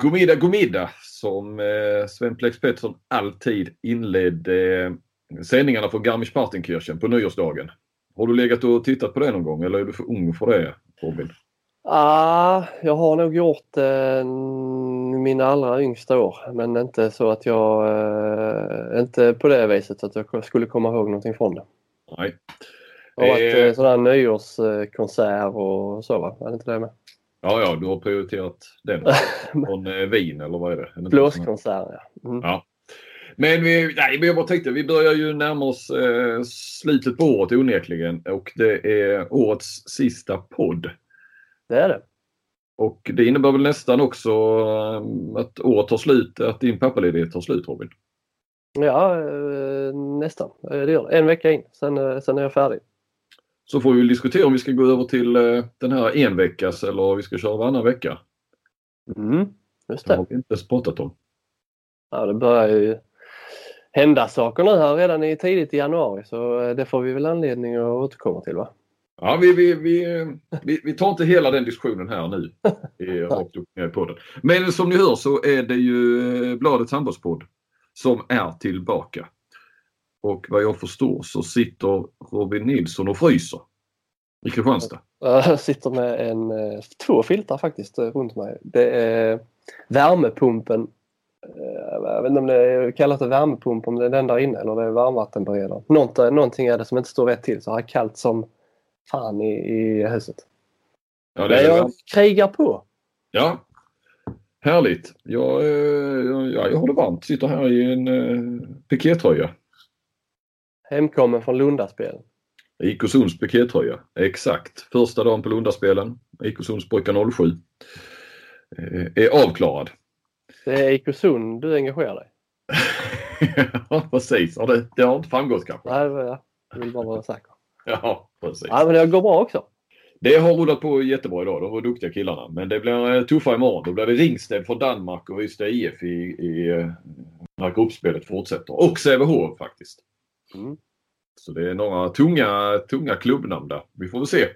Gomida Gomida som eh, Sven Plex Pettersson alltid inledde eh, sändningarna från Garmisch-Partenkirchen på nyårsdagen. Har du legat och tittat på det någon gång eller är du för ung för det Robin? Ah, jag har nog gjort eh, mina allra yngsta år men inte så att jag... Eh, inte på det viset att jag skulle komma ihåg någonting från det. Nej. Har varit eh, sån här nyårskonsert och så va? Är det inte det med? Ja, ja, du har prioriterat den. Från eh, Wien eller vad är det? Blåskonsert ja. Mm. ja. Men vi, nej, jag bara tänkte, vi börjar ju närma oss eh, slutet på året onekligen och det är årets sista podd. Det är det. Och det innebär väl nästan också eh, att året tar slut, att din pappaledighet tar slut Robin? Ja, eh, nästan. Det gör det. En vecka in, sen, sen är jag färdig. Så får vi diskutera om vi ska gå över till den här enveckas eller om vi ska köra varannan vecka. Mm, just det. Det har vi inte pratat om. Ja, det börjar ju hända saker nu här redan i tidigt i januari så det får vi väl anledning att återkomma till va? Ja, vi, vi, vi, vi, vi tar inte hela den diskussionen här nu. Rakt upp ner i podden. Men som ni hör så är det ju Bladets handbollspodd som är tillbaka. Och vad jag förstår så sitter Robin Nilsson och fryser i Kristianstad. Jag sitter med en, eh, två filtar faktiskt eh, runt mig. Det är värmepumpen. Eh, jag vet inte om det kallas det värmepump om det är den där inne eller det är varmvattenberedare. Någonting är det som inte står rätt till så har kallt som fan i, i huset. Ja, det är jag krigar på. Ja, härligt. Jag, jag, jag har det varmt. Sitter här i en uh, pikétröja. Hemkommen från Lundaspel. IK Sunds pikétröja. Exakt. Första dagen på Lundaspelen. IK Sunds pojkar 07. Uh, är avklarad. Det är IK Sund du engagerar dig Ja precis. Det, det har inte framgått kanske? Nej, jag vill bara vara säker. Ja, precis. Ja, men det går bra också. Det har rullat på jättebra idag. De var duktiga killarna. Men det blir eh, tuffare imorgon. Då blir det Ringsted från Danmark och Ystad IF i, i, eh, när gruppspelet fortsätter. Och Sävehof faktiskt. Mm. Så det är några tunga, tunga klubbnamn där. Vi får väl se.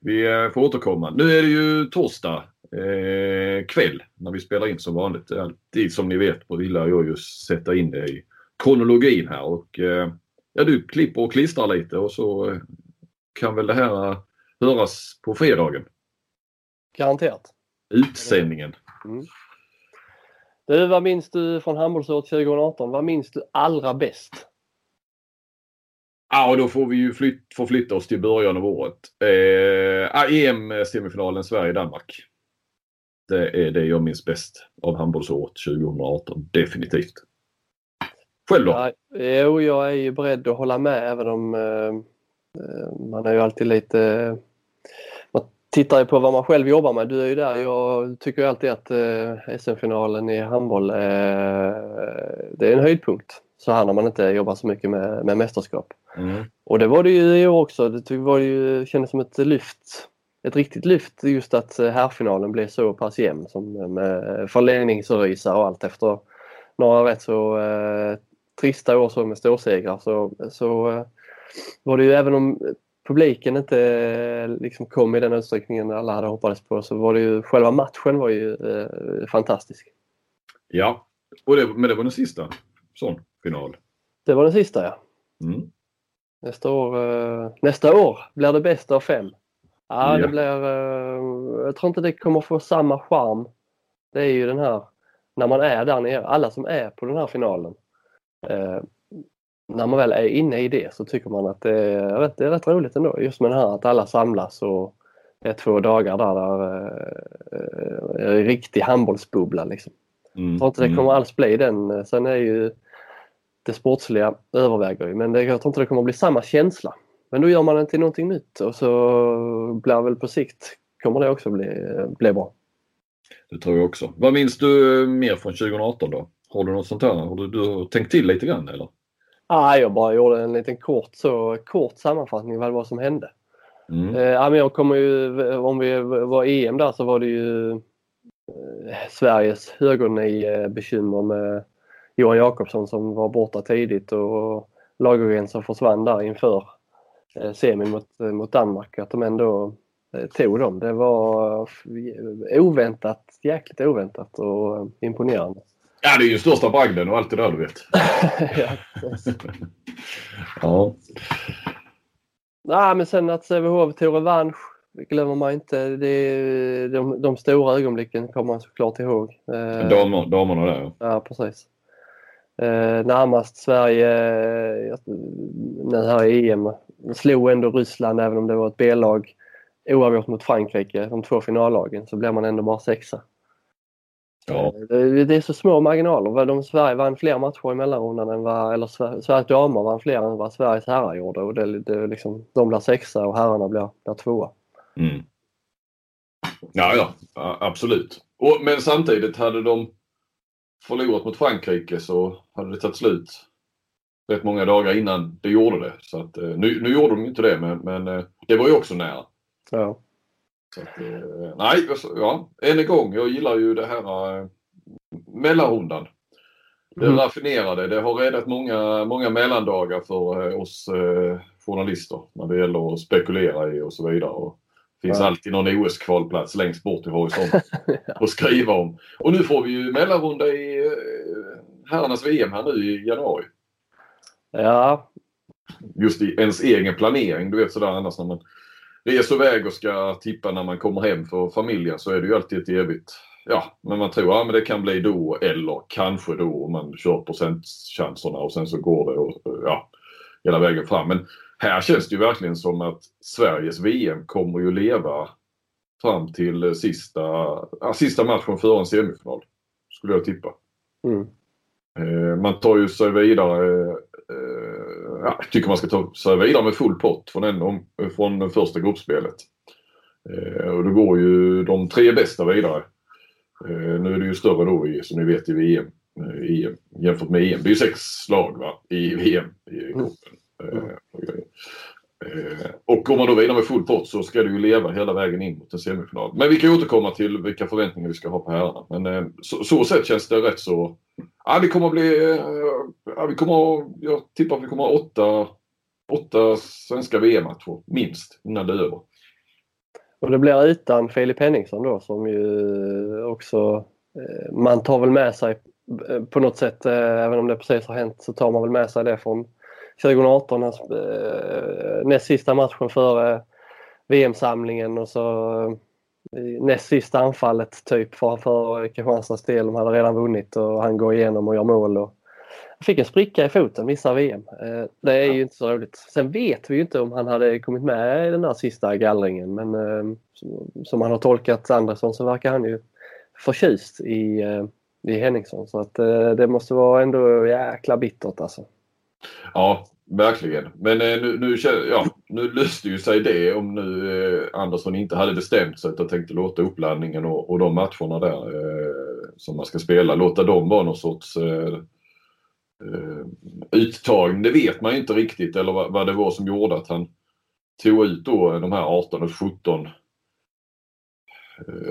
Vi eh, får återkomma. Nu är det ju torsdag eh, kväll när vi spelar in som vanligt. Alltid som ni vet på gillar jag ju sätta in det i kronologin här. Och eh, ja, du klipper och klistrar lite och så eh, kan väl det här höras på fredagen. Garanterat. Utsändningen. Mm. Du, vad minns du från handbollsåret 2018? Vad minns du allra bäst? Ja, då får vi ju flytt, förflytta oss till början av året. Eh, ah, EM-semifinalen Sverige-Danmark. Det är det jag minns bäst av handbollsåret 2018. Definitivt. Själv då? Ja, jo, jag är ju beredd att hålla med även om eh, eh man är ju alltid lite... Tittar ju på vad man själv jobbar med. Du är ju där. Jag tycker alltid att eh, SM-finalen i handboll eh, det är en höjdpunkt. Så här när man inte jobbar så mycket med, med mästerskap. Mm. Och det var det ju i år också. Det var ju, kändes som ett lyft. Ett riktigt lyft just att herrfinalen eh, blev så pass jämn som med förlängningsrysare och allt efter några rätt så eh, trista år så med storsegrar så, så eh, var det ju även om publiken inte eh, liksom kom i den utsträckningen alla hade hoppats på så var det ju själva matchen var ju eh, fantastisk. Ja, och det, men det var den sista sån final? Det var den sista ja. Mm. Nästa, år, eh, nästa år blir det bästa av fem. Ja, ja. det blir... Eh, jag tror inte det kommer få samma charm. Det är ju den här när man är där nere, alla som är på den här finalen eh, när man väl är inne i det så tycker man att det är rätt, det är rätt roligt ändå. Just med det här att alla samlas och det är två dagar där, där eh, är riktig handbollsbubbla. Liksom. Mm. Jag tror inte det mm. kommer alls bli den. Sen är ju det sportsliga överväger ju men det, jag tror inte det kommer bli samma känsla. Men då gör man det till någonting nytt och så blir väl på sikt kommer det också bli, bli bra. Det tror jag också. Vad minns du mer från 2018 då? Har du något sånt här? Har du, du tänkt till lite grann eller? Ah, jag bara gjorde en liten kort, så, kort sammanfattning vad som hände. Mm. Eh, men jag kommer ju, om vi var EM där så var det ju eh, Sveriges högernie-bekymmer med Johan Jakobsson som var borta tidigt och Lagergren som försvann där inför eh, semin mot, mot Danmark. Att de ändå tog dem. Det var oväntat, jäkligt oväntat och imponerande. Ja, det är ju största bragden och allt det där du vet. ja, ja. Nej, men sen att Sävehof tog revansch glömmer man inte. Det, de, de stora ögonblicken kommer man såklart ihåg. Eh, Damer, damerna där ja. precis. Eh, närmast Sverige nu här i EM slog ändå Ryssland även om det var ett B-lag oavgjort mot Frankrike, de två finallagen, så blev man ändå bara sexa. Ja. Det, det är så små marginaler. De Sverige vann fler matcher i mellanrundan än vad, eller Sveriges damer vann fler än vad Sveriges herrar gjorde. Och det, det, liksom, de blir sexa och herrarna blir, blir tvåa. Mm. Ja, ja, absolut. Och, men samtidigt hade de förlorat mot Frankrike så hade det tagit slut rätt många dagar innan det gjorde det. Så att, eh, nu, nu gjorde de inte det men, men eh, det var ju också nära. Ja. Att, eh, nej, ja, än en gång. Jag gillar ju det här mellanrundan. Det mm. raffinerade. Det har räddat många, många mellandagar för oss eh, journalister när det gäller att spekulera i och så vidare. Och det finns ja. alltid någon OS-kvalplats längst bort i horisonten att skriva om. Och nu får vi ju mellanrunda i herrarnas VM här nu i januari. Ja. Just i ens egen planering. Du vet sådär annars när man reser iväg och ska tippa när man kommer hem för familjen så är det ju alltid ett evigt Ja, men man tror att ja, det kan bli då eller kanske då om man kör procentchanserna och sen så går det och, ja, hela vägen fram. Men här känns det ju verkligen som att Sveriges VM kommer ju leva fram till sista, ja, sista matchen före en semifinal. Skulle jag tippa. Mm. Eh, man tar ju sig vidare, eh, ja, tycker man ska ta sig vidare med full pott från, en, från första gruppspelet. Eh, och då går ju de tre bästa vidare. Nu är det ju större då i, som ni vet i VM, i, jämfört med EM. Det är ju sex lag va, i VM i gruppen. Mm. Eh, och går man då vidare med full pott så ska det ju leva hela vägen in mot en semifinal. Men vi kan återkomma till vilka förväntningar vi ska ha på herrarna. Men eh, så, så sett känns det rätt så... Ja, det kommer att bli... Ja, vi kommer, jag tippar att vi kommer ha åtta, åtta svenska VM-matcher minst innan det är över. Och det blir utan Filip Henningsson då som ju också... Eh, man tar väl med sig eh, på något sätt, eh, även om det precis har hänt, så tar man väl med sig det från 2018, hans, näst sista matchen före VM-samlingen och så näst sista anfallet typ för, för Kristianstads del. De hade redan vunnit och han går igenom och gör mål. Och han fick en spricka i foten, missar VM. Eh, det är ja. ju inte så roligt. Sen vet vi ju inte om han hade kommit med i den där sista gallringen men eh, som han har tolkat Andersson så verkar han ju förtjust i, eh, i Henningsson. Så att det måste vara ändå jäkla bittert alltså. Ja, verkligen. Men nu, nu, ja, nu löste ju sig det om nu Andersson inte hade bestämt sig att tänkte låta uppladdningen och, och de matcherna där som man ska spela, låta dem vara någon sorts uttagning. Det vet man inte riktigt eller vad, vad, det var som gjorde att han tog ut då de här 18 och 17 eh,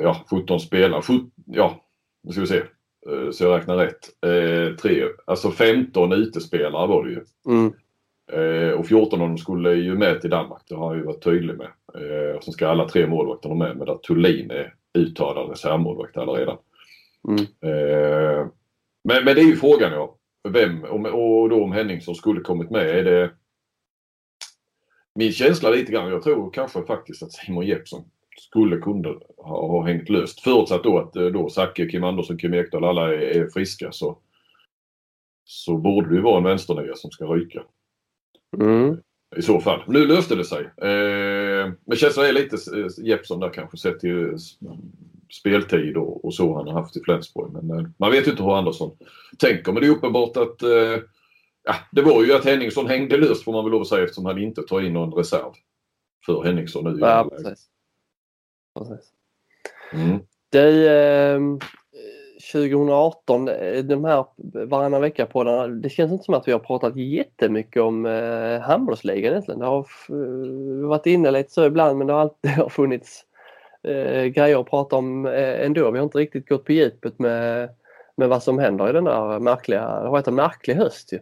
ja, 17 spelare. 17, ja, nu ska vi se. Eh, så jag räknar rätt. Eh, tre, alltså 15 utespelare var det ju. Mm. Eh, och 14 av dem skulle ju med till Danmark. Det har han ju varit tydlig med. Eh, och så ska alla tre målvakterna med. Men där Thulin är uttalad reservmålvakt redan. Mm. Eh, men, men det är ju frågan ja. Vem och, och då om Henningsson skulle kommit med. Är det min känsla lite grann. Jag tror kanske faktiskt att Simon Jeppsson skulle kunna ha, ha hängt löst. Förutsatt då att eh, då Zacke, Kim Andersson, Kim Ekdahl alla är, är, friska så, så borde det vara en vänsternia som ska ryka. Mm. I så fall. Nu löste det sig. Eh, men känslan är lite eh, Jeppsson där kanske sett till speltid och, och så han har haft i Flensburg. Men eh, man vet ju inte hur Andersson tänker. Men det är uppenbart att eh, ja, det var ju att Henningsson hängde löst får man väl lov att säga eftersom han inte tar in någon reserv för Henningsson nu. Ja, precis. precis. Mm. Det, eh, 2018, eh, de här varannan vecka på den, det känns inte som att vi har pratat jättemycket om eh, handbollsligan egentligen. Det har varit inne lite så ibland men det har alltid har funnits eh, grejer att prata om eh, ändå. Vi har inte riktigt gått på djupet med, med vad som händer i den där märkliga, det har varit en märklig höst ju.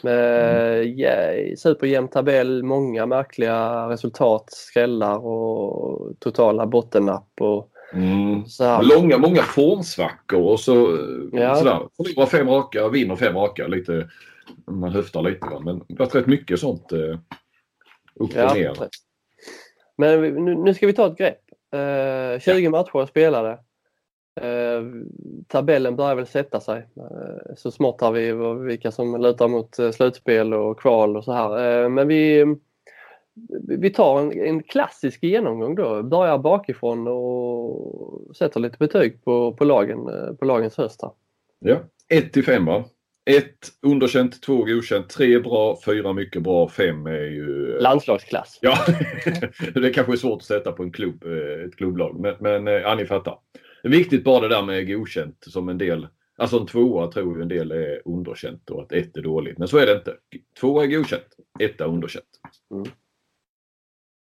Med yeah, superjämn tabell, många märkliga resultat, skrällar och totala bottennapp. Och mm. Långa, många formsvackor och så ja. sådär. Förlorar fem raka, vinner fem raka. Lite, man höftar lite. Va? Men det har varit rätt mycket sånt eh, upp och ja, ner. Men nu, nu, ska vi ta ett grepp. Eh, 20 ja. matcher spelade. Eh, tabellen börjar väl sätta sig. Eh, så smått har vi vilka som lutar mot eh, slutspel och kval och så här. Eh, men vi, vi tar en, en, klassisk genomgång då. Börjar bakifrån och sätter lite betyg på, på, lagen, eh, på lagens höst. Ja, 1 till 5 va? 1 underkänt, 2 godkänt, 3 bra, 4 mycket bra, 5 är ju... Eh, Landslagsklass. Ja, det kanske är svårt att sätta på en klubb, ett klubblag men, men ja, ni fattar. Viktigt bara det där med godkänt som en del. Alltså en tvåa tror ju en del är underkänt och att ett är dåligt. Men så är det inte. Tvåa är godkänt, ett är underkänt. Mm.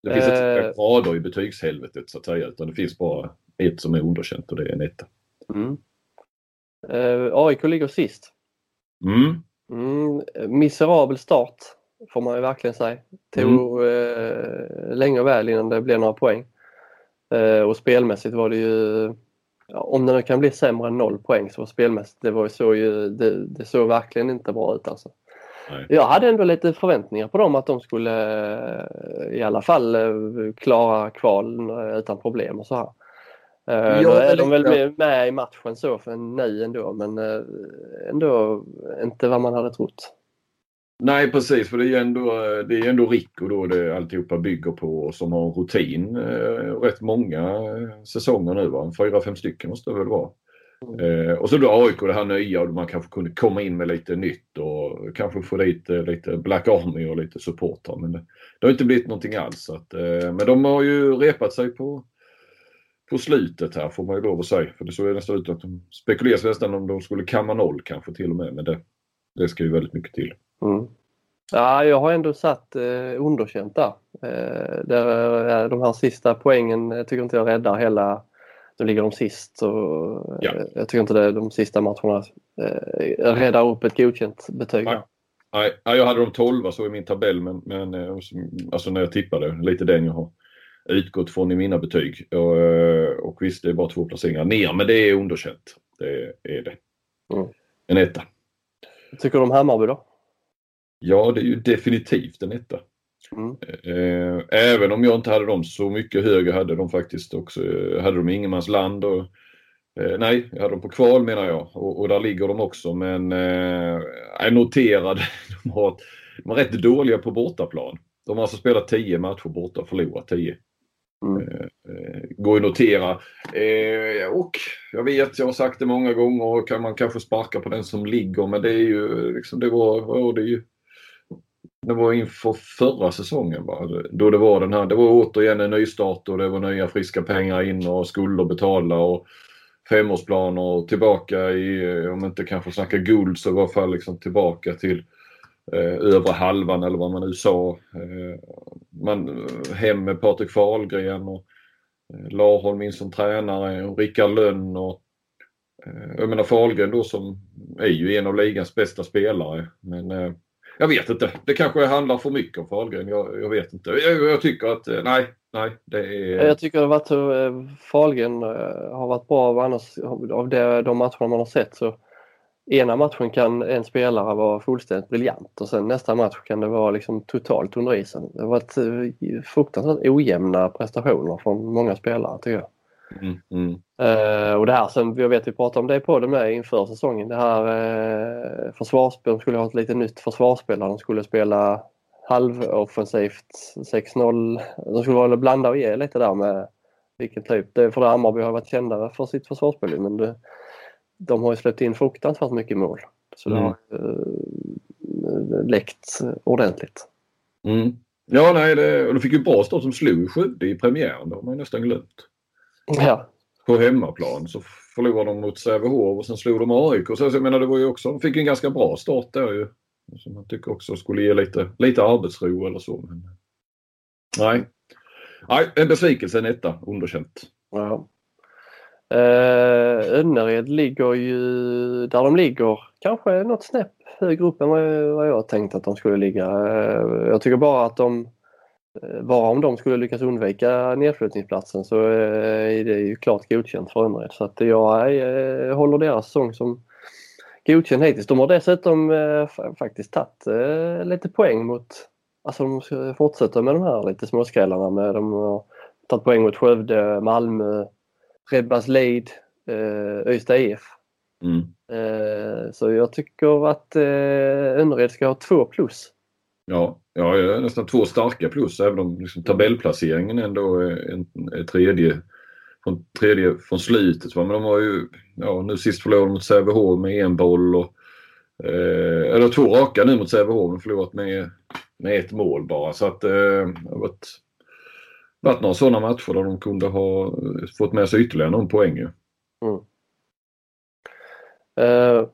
Det finns inte eh... grader i betygshelvetet så att säga utan det finns bara ett som är underkänt och det är en etta. Mm. Eh, AIK ligger sist. Mm. Mm, miserabel start får man ju verkligen säga. Tog mm. eh, länge och väl innan det blev några poäng. Eh, och spelmässigt var det ju om det nu kan bli sämre än noll poäng så spelmässigt, det, var så ju, det, det såg verkligen inte bra ut alltså. Nej. Jag hade ändå lite förväntningar på dem att de skulle i alla fall eh, klara kval utan problem och så här. Eh, ja, är de väl med i matchen så för nu ändå men eh, ändå inte vad man hade trott. Nej precis för det är ändå, det är ändå Rico då det alltihopa bygger på som har rutin eh, rätt många säsonger nu va. Fyra, fem stycken måste det väl vara. Mm. Och så då AIK det här nya och man kanske kunde komma in med lite nytt och kanske få dit lite Black Army och lite supportrar. Men det, det, har inte blivit någonting alls. Så att, men de har ju repat sig på, på slutet här får man ju lov att säga. För det såg nästan ut att de spekuleras nästan om de skulle kamma noll kanske till och med. Men det, det ska ju väldigt mycket till. Mm. Ja, jag har ändå satt eh, underkänt där. Eh, där de här sista poängen jag tycker inte jag räddar hela... Nu ligger de sist och ja. Eh, jag tycker inte det, de sista matcherna eh, räddar upp ett godkänt betyg. Nej. Nej, jag hade de 12 så i min tabell men, men eh, alltså när jag tippade, lite den jag har utgått från i mina betyg. Och, eh, och visst, det är bara två placeringar ner men det är underkänt. Det är det. Mm. En etta. Tycker du om Hammarby då? Ja, det är ju definitivt en etta. Mm. Eh, även om jag inte hade dem så mycket högre hade de faktiskt också. Eh, hade de ingenmansland och eh, Nej, jag hade dem på kval menar jag och, och där ligger de också men eh, jag noterade de har, de är rätt dåliga på bortaplan. De har alltså spelat 10 matcher borta och förlorat 10. Mm. Eh, eh går att notera. Eh, och jag vet, jag har sagt det många gånger, kan man kanske sparka på den som ligger men det är ju liksom, det var, det är ju det var inför förra säsongen va? Då det var den här, det var återigen en nystart och det var nya friska pengar in och skulder betala och femårsplaner och tillbaka i, eh, om inte kanske snacka guld så i alla fall liksom tillbaka till eh, övre halvan eller vad man nu sa. Eh, man, eh, hem med Patrik Fahlgren och eh, Larholm in som tränare och Rickard Lönn och eh, jag menar Fahlgren då som är ju en av ligans bästa spelare men jag vet inte. Det kanske handlar för mycket om Fahlgren. Jag, jag vet inte. Jag, jag, tycker att nej, nej. Det är... Jag tycker att Fahlgren har varit bra av, annars, av det, de matcherna man har sett. Så ena matchen kan en spelare vara fullständigt briljant och sen nästa match kan det vara liksom totalt under isen. Det har varit fruktansvärt ojämna prestationer från många spelare tycker jag. Mm, mm. Uh, och det här sen, jag vet vi pratade om det på det med inför säsongen. Det här uh, försvarsspel, de skulle ha ett lite nytt försvarsspel de skulle spela halvoffensivt 6-0. De skulle vara blanda och ge lite där med vilken typ. Det, för det Hammarby har varit kända för sitt försvarsspel men det, de har ju släppt in fruktansvärt mycket mål. Så det mm. har uh, läckt ordentligt. Mm. Ja, nej, det, och de fick ju bra start som slog Skövde i premiären. Det har man ju nästan glömt. Ja. På hemmaplan så förlorade de mot Sävehof och sen slog de AIK. Så jag menar det var ju också, de fick en ganska bra start där ju. Som man tycker också skulle ge lite, lite arbetsro eller så. Men, nej. nej, en besvikelse, en etta, underkänt. Ja. Eh, Önnered ligger ju där de ligger, kanske något snäpp högre upp än vad jag tänkt att de skulle ligga. Eh, jag tycker bara att de, eh, bara om de skulle lyckas undvika nedflyttningsplatsen så eh, är det ju klart godkänt för Önnered. Så att jag eh, håller deras säsong som godkänd hittills. De har dessutom eh, faktiskt tagit lite poäng mot, alltså de fortsätter med de här lite småskrällarna med de har tagit poäng mot Skövde, Malmö, Redbas Leid, Öysta IF. Mm. Eh, så jag tycker att eh, Önnered ska ha två plus. Ja, ja nästan två starka plus även om liksom tabellplaceringen ändå är, en, är tredje från, tredje från slutet. Men de har ju, ja nu sist förlorade mot Sävehof med en boll och eh, eller två raka nu mot Sävehof men förlorat med, med ett mål bara. Så att eh, det har varit, varit några sådana matcher där de kunde ha fått med sig ytterligare någon poäng. Mm. Eh,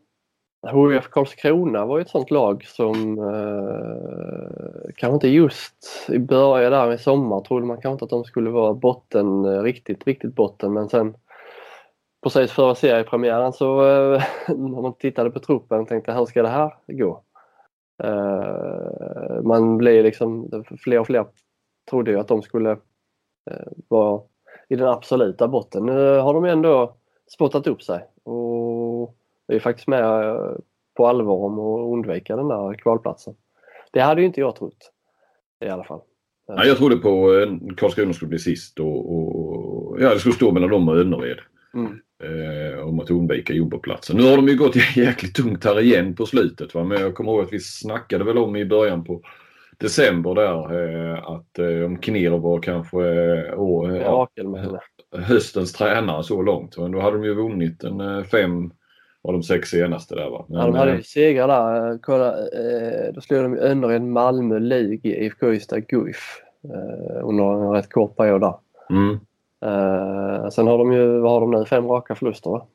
uh, HIF Karlskrona var ju ett sånt lag som uh, kanske inte just i början där i sommar trodde man kanske inte att de skulle vara botten, uh, riktigt, riktigt botten men sen precis före seriepremiären så uh, när man tittade på truppen och tänkte hur ska det här gå? Uh, man blir liksom, fler och fler trodde ju att de skulle vara i den absoluta botten. Nu har de ändå spottat upp sig och är faktiskt med eh, på allvar om att undvika den där kvalplatsen. Det hade ju inte jag trott i alla fall. Nej, jag trodde på eh, Karlskrona skulle bli sist och, och ja, det skulle stå mellan dem och Önnered. Mm. Eh, om att undvika jumbo-platsen. Nu har de ju gått jäkligt tungt här igen på slutet. Va? Men jag kommer ihåg att vi snackade väl om i början på december där eh, att eh, om Kinero var kanske eh, å, ja, höstens tränare så långt. Men då hade de ju vunnit en fem av de sex senaste där va. Men, ja, de hade ju segrar där. Kolla, då slog de Önnered, Malmö, Lig, IFK Ystad, Guif under en rätt kort period där. Mm. sen har de ju, vad har de nu, fem raka förluster va?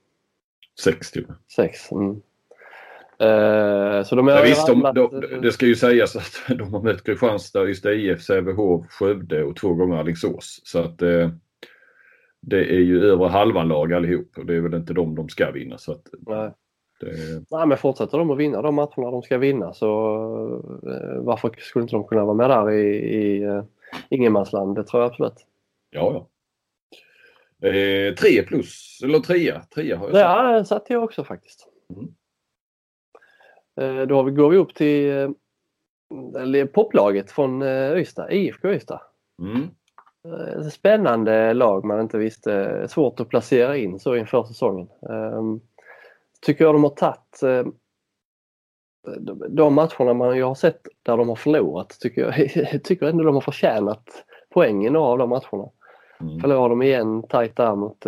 Sex till Sex. Mm. Så de är ja, visst, de, de, det ska ju sägas att de har mött Kristianstad, Ystad IF, Sävehof, Skövde och två gånger Alingsås. Så att det är ju över halvan lag allihop och det är väl inte de de ska vinna. Så att, Nej. Det... Nej men fortsätter de att vinna de matcherna de ska vinna så eh, varför skulle inte de kunna vara med där i, i ingenmansland? Det tror jag absolut. Ja, ja. Eh, tre plus, eller trea. trea har jag satt. Ja, det satte jag också faktiskt. Mm. Eh, då vi, går vi upp till eh, poplaget från eh, Ystad, IFK Ystad. Mm. Spännande lag man inte visste. Svårt att placera in så inför säsongen. Ehm, tycker jag de har tagit de matcherna man jag har sett där de har förlorat tycker jag tycker ändå de har förtjänat poängen av de matcherna. Mm. Förlorade de igen tajt där mot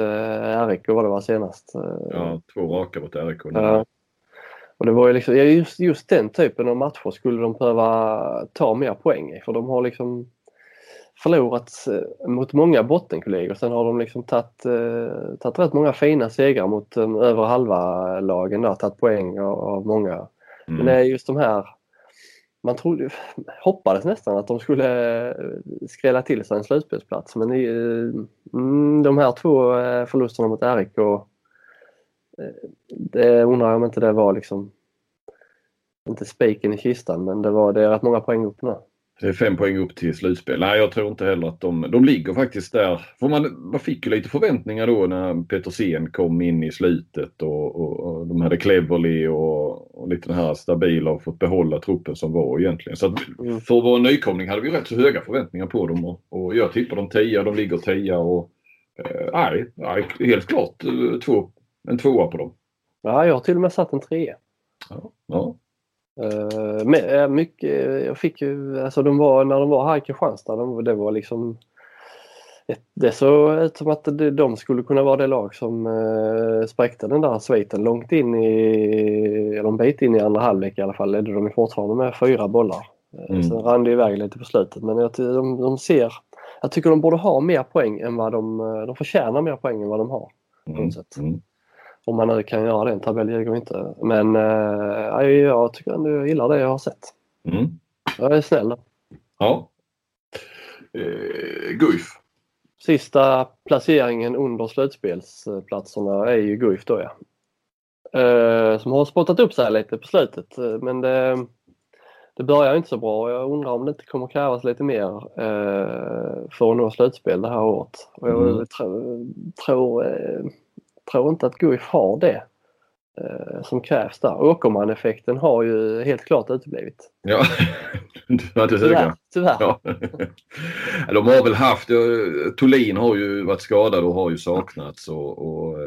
RIK vad det var senast. Ja, två raka mot RIK. Ja. Och det var ju liksom, just, just den typen av matcher skulle de behöva ta mer poäng i för de har liksom förlorat eh, mot många bottenkollegor. Sen har de liksom tagit, eh, tagit rätt många fina segrar mot um, över halva lagen där, tagit poäng av, av många. Mm. Men det är just de här man trodde, hoppades nästan att de skulle eh, skrälla till sig en slutspelsplats men mm, de här två förlusterna mot RIK det undrar jag om inte det var liksom inte spiken i kistan men det var det är rätt många poäng upp nu. Det är fem poäng upp till slutspel. Nej, jag tror inte heller att de... De ligger faktiskt där. För man, man fick ju lite förväntningar då när Petersen kom in i slutet och, och, och de hade Cleverly och, och lite den här stabila och fått behålla truppen som var egentligen. Så att mm. för att vara nykomling hade vi rätt så höga förväntningar på dem och, och jag tippar dem tia, de ligger tia och... Eh, nej, nej, helt klart eh, två, en tvåa på dem. Ja, jag har till och med satt en trea. Ja, ja. Uh, med, mycket, jag fick ju, alltså de var, när de var här i Kristianstad, de, det var liksom det såg ut som att de skulle kunna vara det lag som uh, spräckte den där sviten långt in i, eller en bit in i andra halvlek i alla fall, ledde de fortfarande med fyra bollar. Mm. Sen rann det iväg lite på slutet men jag, de, de ser, jag tycker de borde ha mer poäng än vad de, de förtjänar mer poäng än vad de har. Mm. Mm. Om man nu kan göra det, en tabell ljuger inte. Men äh, jag tycker ändå jag gillar det jag har sett. Mm. Jag är snäll. Ja. Eh, Guif. Sista placeringen under slutspelsplatserna är ju Guif då ja. Eh, som har spottat upp sig lite på slutet men det, det börjar inte så bra. Jag undrar om det inte kommer krävas lite mer eh, för att nå slutspel det här året. Och jag mm. tror, tror, eh, tror inte att Guif har det eh, som krävs där. Åkerman-effekten har ju helt klart uteblivit. Ja, du hade tyvärr. tyvärr. Ja. De har väl haft, Tolin har ju varit skadad och har ju saknats och, och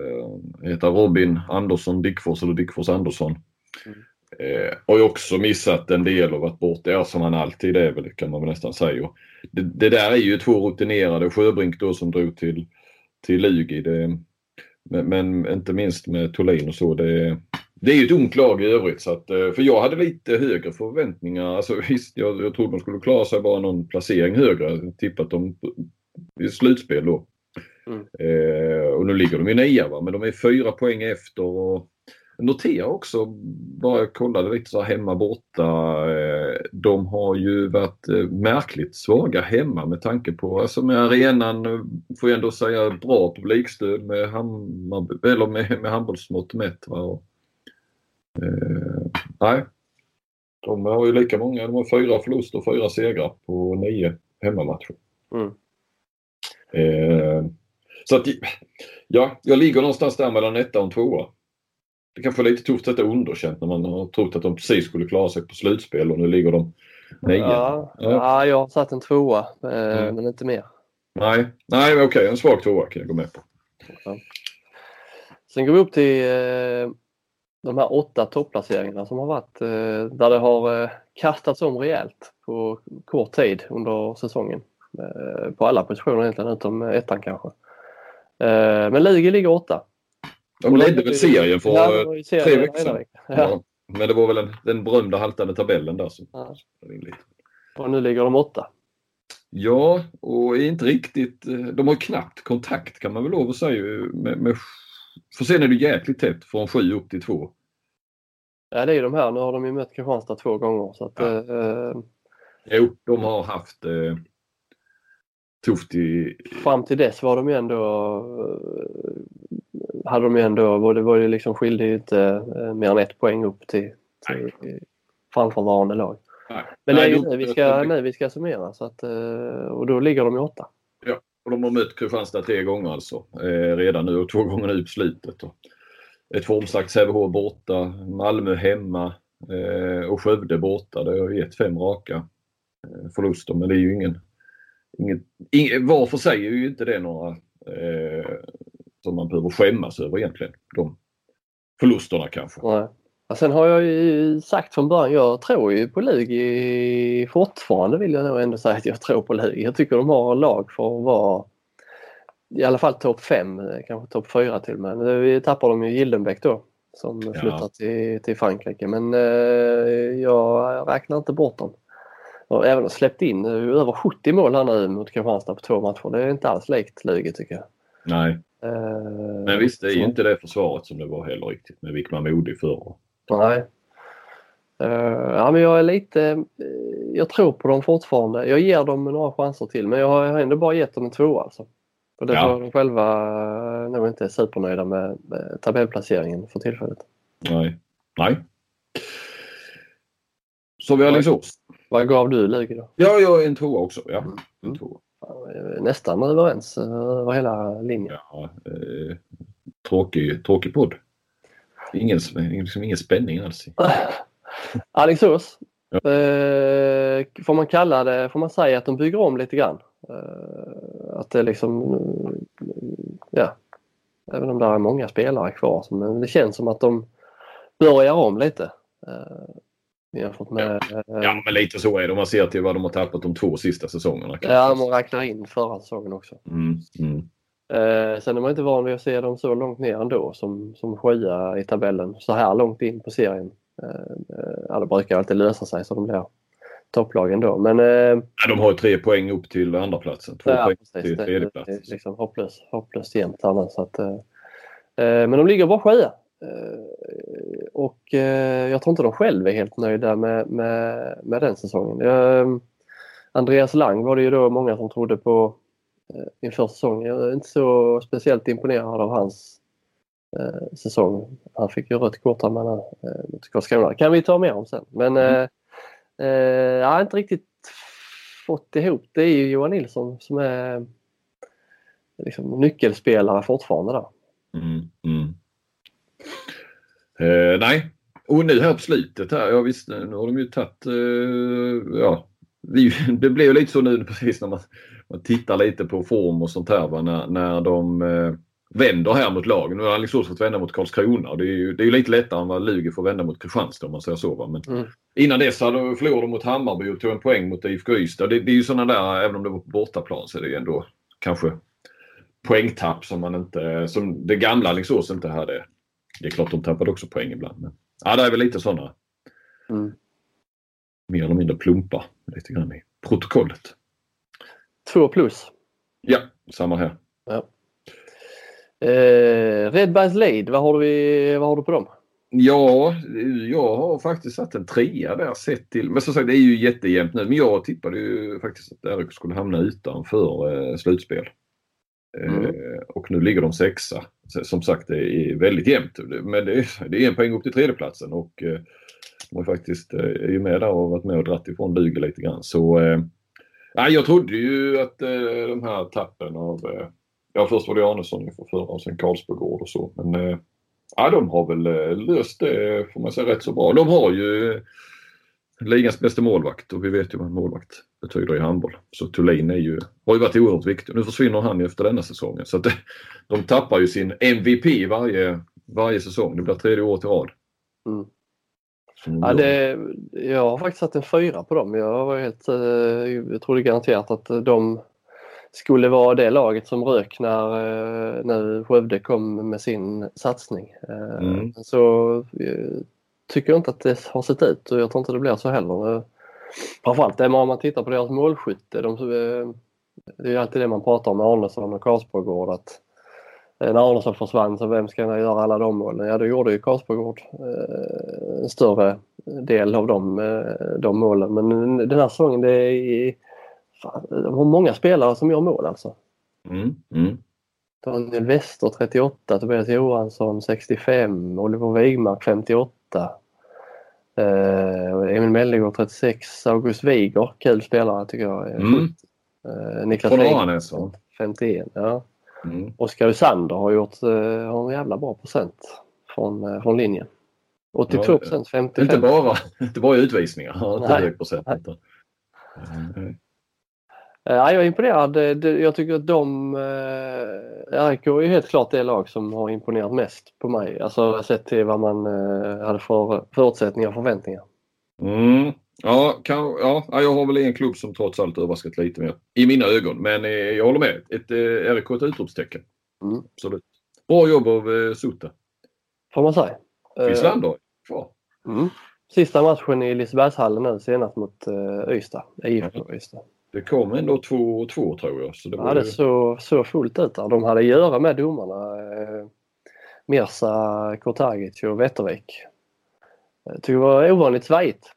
heter Robin Andersson Dickfors eller Dickfors Andersson. Mm. Eh, har ju också missat en del och varit borta, ja, som han alltid är väl kan man väl nästan säga. Det, det, där är ju två rutinerade, Sjöbrink då som drog till, till Lugi. Det, men, men, inte minst med Tolin och så. Det, det är ju ett ungt lag i övrigt. Så att, eh, för jag hade lite högre förväntningar. Alltså, visst, jag, jag trodde de skulle klara sig bara någon placering högre. Tippat dem i slutspel då. Mm. Eh, och nu ligger de i nia va? men de är fyra poäng efter. Och, Notera också, bara jag kollade lite så hemma borta. Eh, de har ju varit eh, märkligt svaga hemma med tanke på, alltså med arenan eh, får jag ändå säga bra publikstöd med, eller med, med handbollsmått mätt. Och, eh, nej, de har ju lika många, de har fyra förluster och fyra segrar på nio hemmamatcher. Mm. Eh, så att, ja, jag ligger någonstans där mellan etta och tvåa det kanske är lite tufft att det är underkänt när man har trott att de precis skulle klara sig på slutspel och nu ligger de nio. Ja, ja. ja jag har satt en tvåa eh, men inte mer. Nej, Nej okej okay. en svag tvåa kan jag gå med på. Ja. Sen går vi upp till eh, de här åtta topplaceringarna som har varit eh, där det har eh, kastats om rejält på kort tid under säsongen. På alla positioner egentligen utom ettan kanske. Men Lugi ligger åtta. De ledde väl serien för ja, tre veckor sedan. Ja. Men det var väl en, den berömda haltande tabellen där som ja. Och nu ligger de åtta. Ja, och är inte riktigt... De har knappt kontakt kan man väl lov att säga. Med, med, för sen är det jäkligt tätt från sju upp till två. Ja, det är ju de här. Nu har de ju mött Kristianstad två gånger. Så att, ja. eh, jo, de har haft eh, tufft i... Fram till dess var de ju ändå hade de ju ändå, det var ju liksom skilde ju inte eh, mer än ett poäng upp till, till framförvarande lag. Nej. Men Nej, nu vi ska, nu vi ska summera så att, eh, och då ligger de i åtta. Ja, och de har mött Kristianstad tre gånger alltså eh, redan nu och två gånger nu på slutet. Och ett formstarkt Sävehof borta, Malmö hemma eh, och Skövde borta. Det har gett fem raka eh, förluster men det är ju ingen, ingen, ingen var för sig är ju inte det några eh, som man behöver skämmas över egentligen. De förlusterna kanske. Nej. Ja, sen har jag ju sagt från början, jag tror ju på Lugi fortfarande vill jag nog ändå säga att jag tror på Lugi. Jag tycker de har lag för att vara i alla fall topp 5, kanske topp 4 till och med. Vi tappar de ju Gildenbäck då som ja. flyttar till, till Frankrike men eh, jag räknar inte bort dem. Och även släppt in över 70 mål här nu mot Kristianstad på två matcher. Det är inte alls likt Lugi tycker jag. Nej. Uh, men visst, det är ju inte det försvaret som det var heller riktigt med Wickman Modig förr. Nej. Uh, ja, men jag är lite... Uh, jag tror på dem fortfarande. Jag ger dem några chanser till men jag har ändå bara gett dem en tvåa alltså. Och det ja. de själva nog inte supernöjda med, med tabellplaceringen för tillfället. Nej. Nej. Så vi har Alingsås. Vad gav du Lugi då? Ja, jag är en tvåa också. Ja, en mm. tvåa nästan överens eh, över hela linjen. Ja, eh, tråkig, tråkig podd. Ingen, liksom ingen spänning alls. Alingsås. Ja. Eh, får man kalla det, får man säga att de bygger om lite grann? Eh, att det liksom, ja, även om det är många spelare kvar, men det känns som att de börjar om lite. Eh, Jämfört med... Ja. ja, eh, men lite så är det om man ser till vad de har tappat de två sista säsongerna. Kanske. Ja, man räknar in förra säsongen också. Mm, mm. Eh, sen är man inte van vid att se dem så långt ner ändå som, som sjua i tabellen så här långt in på serien. Eh, eh ja, det brukar alltid lösa sig så de blir topplagen då. Men, eh, ja, de har tre poäng upp till andra platsen. Två ja, poäng precis, till tredje plats. Det, det är liksom hopplöst, hopplöst jämnt nu. Så att, eh, men de ligger bara sjua. Eh, och eh, jag tror inte de själva är helt nöjda med, med, med den säsongen. Andreas Lang var det ju då många som trodde på inför säsongen. Jag är inte så speciellt imponerad av hans eh, säsong. Han fick ju rött kort av eh, mot Karlskrona. kan vi ta mer om sen. Men mm. eh, jag har inte riktigt fått ihop. Det är ju Johan Nilsson som är liksom, nyckelspelare fortfarande där. Mm, mm. Eh, nej, och nu här på slutet här, ja visst nu har de ju tagit, eh, ja det blev ju lite så nu precis när man, man tittar lite på form och sånt här va, när, när de eh, vänder här mot lagen. Nu har Alingsås fått vända mot Karlskrona och det är ju det är lite lättare än vad Lugi får vända mot Kristianstad om man säger så. Va? Men mm. Innan dess hade förlorade de mot Hammarby och tog en poäng mot IFK Ystad. Det, det är ju sådana där, även om det var på bortaplan så är det ju ändå kanske poängtapp som man inte, som det gamla Alingsås inte hade. Det är klart de tappade också poäng ibland. Men, ja, det är väl lite sådana mm. mer eller mindre plumpar lite grann i protokollet. Två plus. Ja, samma här. Ja. Eh, Redbergs Lead, vad har, du, vad har du på dem? Ja, jag har faktiskt satt en trea där sett till. Men som sagt det är ju jättejämnt nu. Men jag tippade ju faktiskt att RIK skulle hamna utanför eh, slutspel. Mm. Eh, och nu ligger de sexa. Som sagt det är väldigt jämnt. Men det är, det är en poäng upp till tredjeplatsen och eh, de har faktiskt, eh, är ju med där och varit med och dratt ifrån Lugi lite grann. Så eh, jag trodde ju att eh, de här tappen av Ja, först var det Arnesson inför förra och sen Karlsbogård och så. Men ja, de har väl löst det får man säga rätt så bra. De har ju ligans bästa målvakt och vi vet ju vad en målvakt betyder i handboll. Så Thulin är ju, har ju varit oerhört viktig. Nu försvinner han ju efter denna säsongen. Så att de tappar ju sin MVP varje, varje säsong. Det blir tredje året i rad. Mm. Ja, det, jag har faktiskt satt en fyra på dem. Jag var helt, eh, jag trodde garanterat att de skulle vara det laget som rök när, eh, när Skövde kom med sin satsning. Eh, mm. Så tycker jag inte att det har sett ut och jag tror inte det blir så heller. Framförallt om man tittar på deras målskytte. De, det är alltid det man pratar om med Arnesson och Karlsborgård att när Arnesson försvann så vem ska göra alla de målen? Ja, då gjorde ju Karlsborgård en större del av de, de målen. Men den här säsongen det är de har många spelare som gör mål alltså. Mm, mm. Daniel Wester 38, Tobias Johansson 65, Oliver Wigmark 58. Eh, Emil Mellegård 36, August Wiger, kul spelare tycker jag. Mm. Eh, Niklas Från 51. Ja. Mm. Oskar Usander har gjort eh, har en jävla bra procent från, från linjen. 82 procent, 55. Inte bara, inte bara utvisningar, inte hög procent. Ja, jag är imponerad. Jag tycker att de... Eh, RIK är helt klart det lag som har imponerat mest på mig. Alltså sett till vad man eh, hade för förutsättningar och förväntningar. Mm. Ja, kan, ja, jag har väl en klubb som trots allt överraskat lite mer i mina ögon. Men jag håller med. Ett, RIK är ett utropstecken. Mm. Absolut. Bra jobb av eh. Får man säga. Finns Lander kvar. Mm. Sista matchen i Lisebergshallen nu senast mot Ystad. IFK Ystad. Det kom ändå 2-2 tror jag. Så det, ja, det såg så fullt ut där. De hade att göra med domarna. Eh, Mirza Kortagic och Wettervik. Jag tycker det var ovanligt svajigt.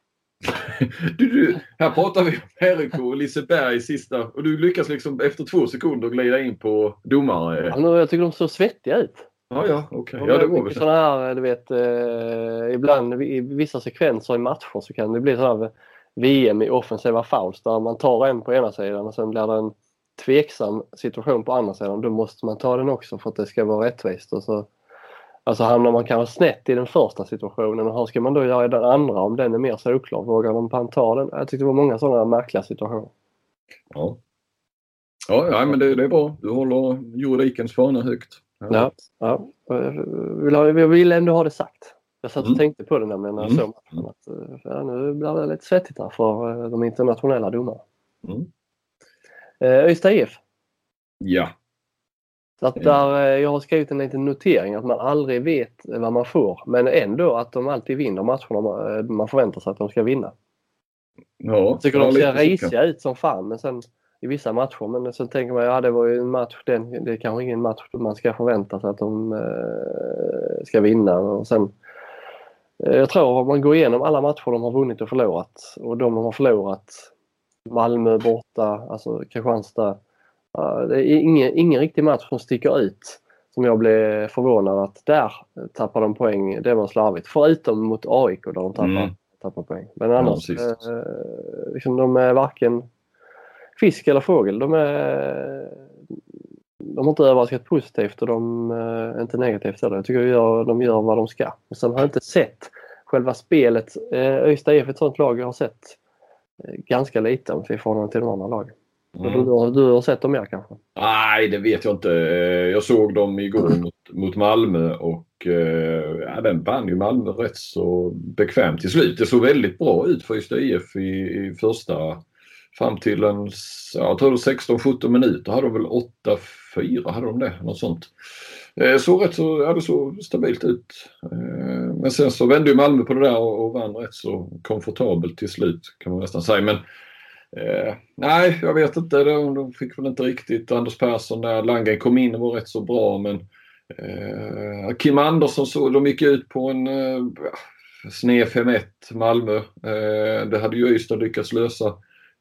du, du, här pratar vi om Erik och Liseberg sista och du lyckas liksom efter två sekunder glida in på domare. Ja, jag tycker de såg svettiga ut. Ja, ja, okej. Okay. Ja, det var väl sådana här, du vet, eh, ibland i vissa sekvenser i matcher så kan det bli sådana här VM i offensiva fouls där man tar en på ena sidan och sen blir det en tveksam situation på andra sidan. Då måste man ta den också för att det ska vara rättvist. Och så, alltså hamnar man kanske snett i den första situationen och hur ska man då göra i den andra om den är mer solklar? Vågar de ta den? Jag tyckte det var många sådana märkliga situationer. Ja, ja, ja men det, det är bra. Du håller juridikens fana högt. Ja, ja. Jag vill ändå ha det sagt. Jag satt och mm. tänkte på det nämligen när jag mm. såg matchen. Att, eh, ja, nu blir det lite svettigt här för eh, de internationella domarna. Mm. Eh, Ystad IF. Ja. Så att där, jag har skrivit en liten notering att man aldrig vet vad man får men ändå att de alltid vinner matcherna man förväntar sig att de ska vinna. Ja, jag tycker de ser risiga ut som fan men sen i vissa matcher men sen tänker man ja det var ju en match, den, det är kanske ingen match man ska förvänta sig att de eh, ska vinna och sen jag tror om man går igenom alla matcher de har vunnit och förlorat och de de har förlorat Malmö borta, alltså Kristianstad, det är ingen, ingen riktig match som sticker ut som jag blev förvånad att där tappar de poäng. Det var slarvigt. Förutom mot AIK där de tappar, mm. tappar poäng. Men annars, ja, eh, liksom, de är varken fisk eller fågel. De, är, de har inte överraskat positivt och de är inte negativt heller. Jag tycker de gör, de gör vad de ska. sen har jag inte sett själva spelet. Eh, Öysta IF ett sånt lag jag har sett eh, ganska lite om i förhållande till de andra lagen. Mm. Du, du, du, har sett dem mer kanske? Nej, det vet jag inte. Eh, jag såg dem igår mot, mot Malmö och ja, den vann ju Malmö rätt så bekvämt till slut. Det såg väldigt bra ut för Ystad IF i, i första fram till en, jag tror 16-17 minuter hade de väl 8-4 hade de det, något sånt. Eh, så såg rätt så, ja, det såg stabilt ut. Eh, men sen så vände ju Malmö på det där och, och vann rätt så komfortabelt till slut kan man nästan säga. Men eh, nej, jag vet inte. De, de fick väl inte riktigt Anders Persson där. Langen kom in och var rätt så bra men eh, Kim Andersson så, de gick ut på en eh, sned 5-1 Malmö. Eh, det hade ju Ystad lyckats lösa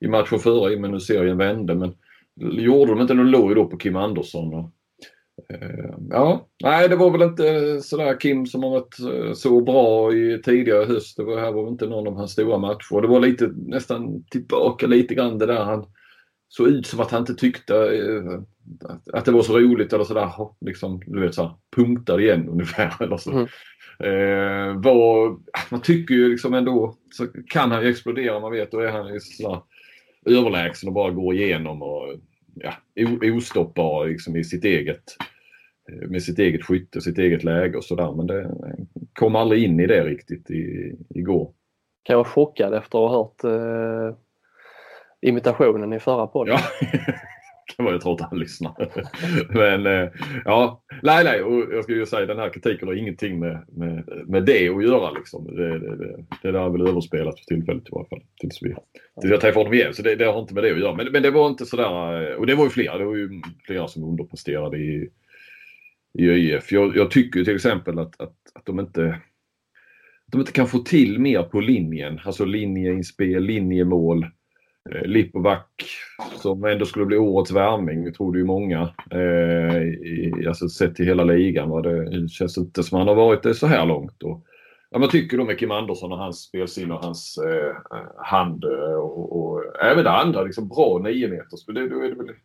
i matchen före i och med nu serien vände men gjorde de inte, de låg ju då på Kim Andersson. Och, Eh, ja, nej det var väl inte sådär Kim som har varit eh, så bra i tidigare höst. Det var, här var väl inte någon av hans stora matcher. Det var lite nästan tillbaka lite grann det där han såg ut som att han inte tyckte eh, att det var så roligt eller sådär liksom du vet såhär punktade igen ungefär eller så. Mm. Eh, var, man tycker ju liksom ändå så kan han ju explodera man vet då är han ju sådär överlägsen och bara går igenom och ja, ostoppbar liksom i sitt eget eh, med sitt eget skytte, sitt eget läge och sådär. Men det kom aldrig in i det riktigt i, igår. Kan jag vara chockad efter att ha hört eh, imitationen i förra podden. Ja. kan jag tro att han lyssnar. Men eh, ja, nej nej och jag skulle ju säga den här kritiken har ingenting med, med, med det att göra liksom. Det, det, det, det där är väl överspelat för tillfället i varje fall. Tills, vi, tills jag träffar honom igen. Så det, det har inte med det att göra. Men, men det var inte sådär, eh, och det var ju flera, det var ju flera som underpresterade i, i ÖIF. Jag, jag tycker till exempel att, att, att de inte de inte kan få till mer på linjen, alltså linjeinspel, linjemål. Eh, Lipovac som ändå skulle bli årets värvning, trodde ju många. Eh, i, alltså sett till hela ligan. Va? Det känns inte som han har varit det så här långt. Och, ja, man tycker då med Kim Andersson och hans spelsinne och hans eh, hand eh, och, och, även det andra, liksom bra 9 meters. Det, det, det, det,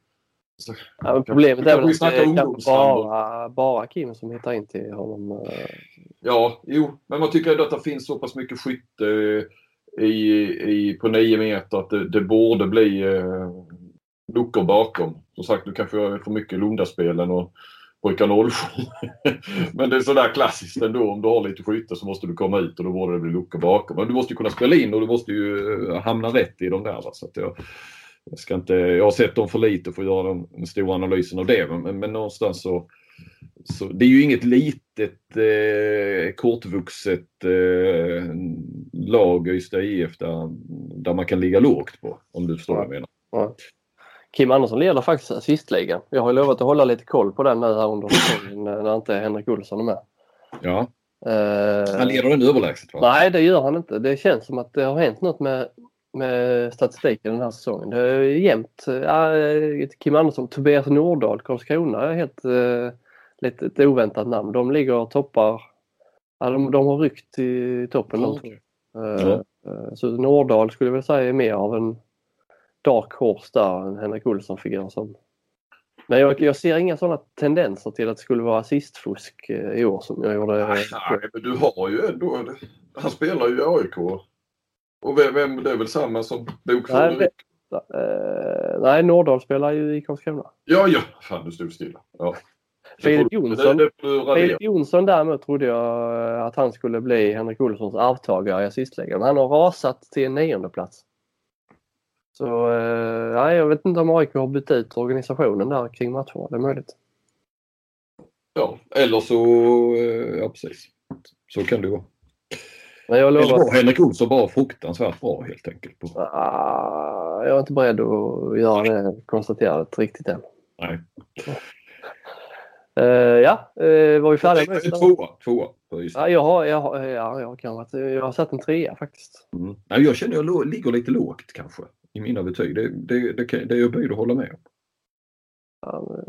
så, ja, problemet är väl att det är bara, bara Kim som hittar in till honom. Eh. Ja, jo, men man tycker ändå att det finns så pass mycket skytte i, i, på 9 meter att det, det borde bli eh, luckor bakom. Som sagt, nu kanske jag är för mycket Lundaspelen och brukar 07. Men det är sådär klassiskt ändå. Om du har lite skytte så måste du komma ut och då borde det bli luckor bakom. Men du måste ju kunna spela in och du måste ju eh, hamna rätt i de där. Så att jag, jag, ska inte, jag har sett dem för lite för att göra den, den stora analysen av det. Men, men någonstans så så det är ju inget litet eh, kortvuxet eh, lag Ystad IF där, där man kan ligga lågt på om du förstår ja. vad jag menar. Ja. Kim Andersson leder faktiskt assistligan. Jag har lovat att hålla lite koll på den nu här under säsongen när inte Henrik Olsson är med. Ja. Uh, han leder den överlägset va? Nej det gör han inte. Det känns som att det har hänt något med, med statistiken den här säsongen. Det är jämnt. Ja, Kim Andersson, Tobias Nordahl, Karlskrona är helt uh, lite ett oväntat namn. De ligger och toppar. Ja, de, de har ryckt i toppen. Okay. Uh, uh, så Nordahl skulle jag väl säga är mer av en dark horse där än Henrik Olsson-figur. Som... Men jag, jag, ser inga sådana tendenser till att det skulle vara assistfusk uh, i år som jag gjorde. Nej, nej, men du har ju ändå... Han spelar ju i AIK. Och vem, vem, det är väl samma som bokförde nej, nej, Nordahl spelar ju i Karlskrona. Ja, ja. Fan, du stod stilla. Ja. Filip Jonsson, det, det Filip Jonsson däremot trodde jag att han skulle bli Henrik Olssons arvtagare i assistligan. Han har rasat till en nionde plats. Så eh, ja, jag vet inte om AIK har bytt ut organisationen där kring matcherna. Det är möjligt. Ja, eller så... Eh, ja, precis. Så kan det vara. Men jag lovar... Eller var Henrik Olsson bara fruktansvärt bra helt enkelt? På... Ah, jag är inte beredd att göra det konstaterandet riktigt än. Nej. Uh, ja, uh, var vi färdiga med det? Tvåa. tvåa ja, jag har, jag, har, ja, jag, kan, jag har satt en trea faktiskt. Mm. Ja, jag känner jag ligger lite lågt kanske i mina betyg. Det, det, det, det är jag böjd att hålla med om.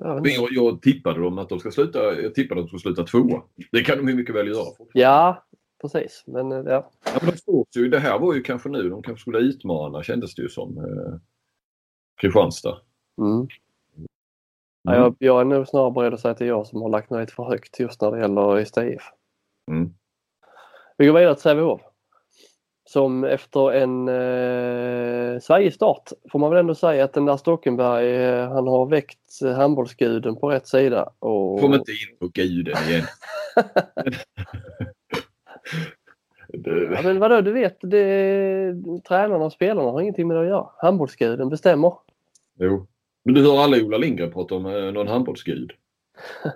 Jag, jag, jag tippade dem att de ska sluta, jag tippade att de ska sluta tvåa. Det kan de mycket väl göra. Ja, precis. Men ja. ja men de ju, det här var ju kanske nu de kanske skulle utmana kändes det ju som. Eh, Kristianstad. Mm. Mm. Ja, jag, jag, är nog snarare beredd att säga att det är jag som har lagt mig lite för högt just när det gäller Ystad IF. Mm. Vi går vidare till Sävehof. Som efter en eh, svajig start får man väl ändå säga att den där Stockenberg eh, han har väckt handbollsguden på rätt sida. Och... Kom inte in på guden igen. du... ja, men vadå, du vet, det, tränarna och spelarna har ingenting med det att göra. Handbollsguden bestämmer. Jo. Men du hör aldrig Ola Lindgren prata om eh, någon handbollsgud?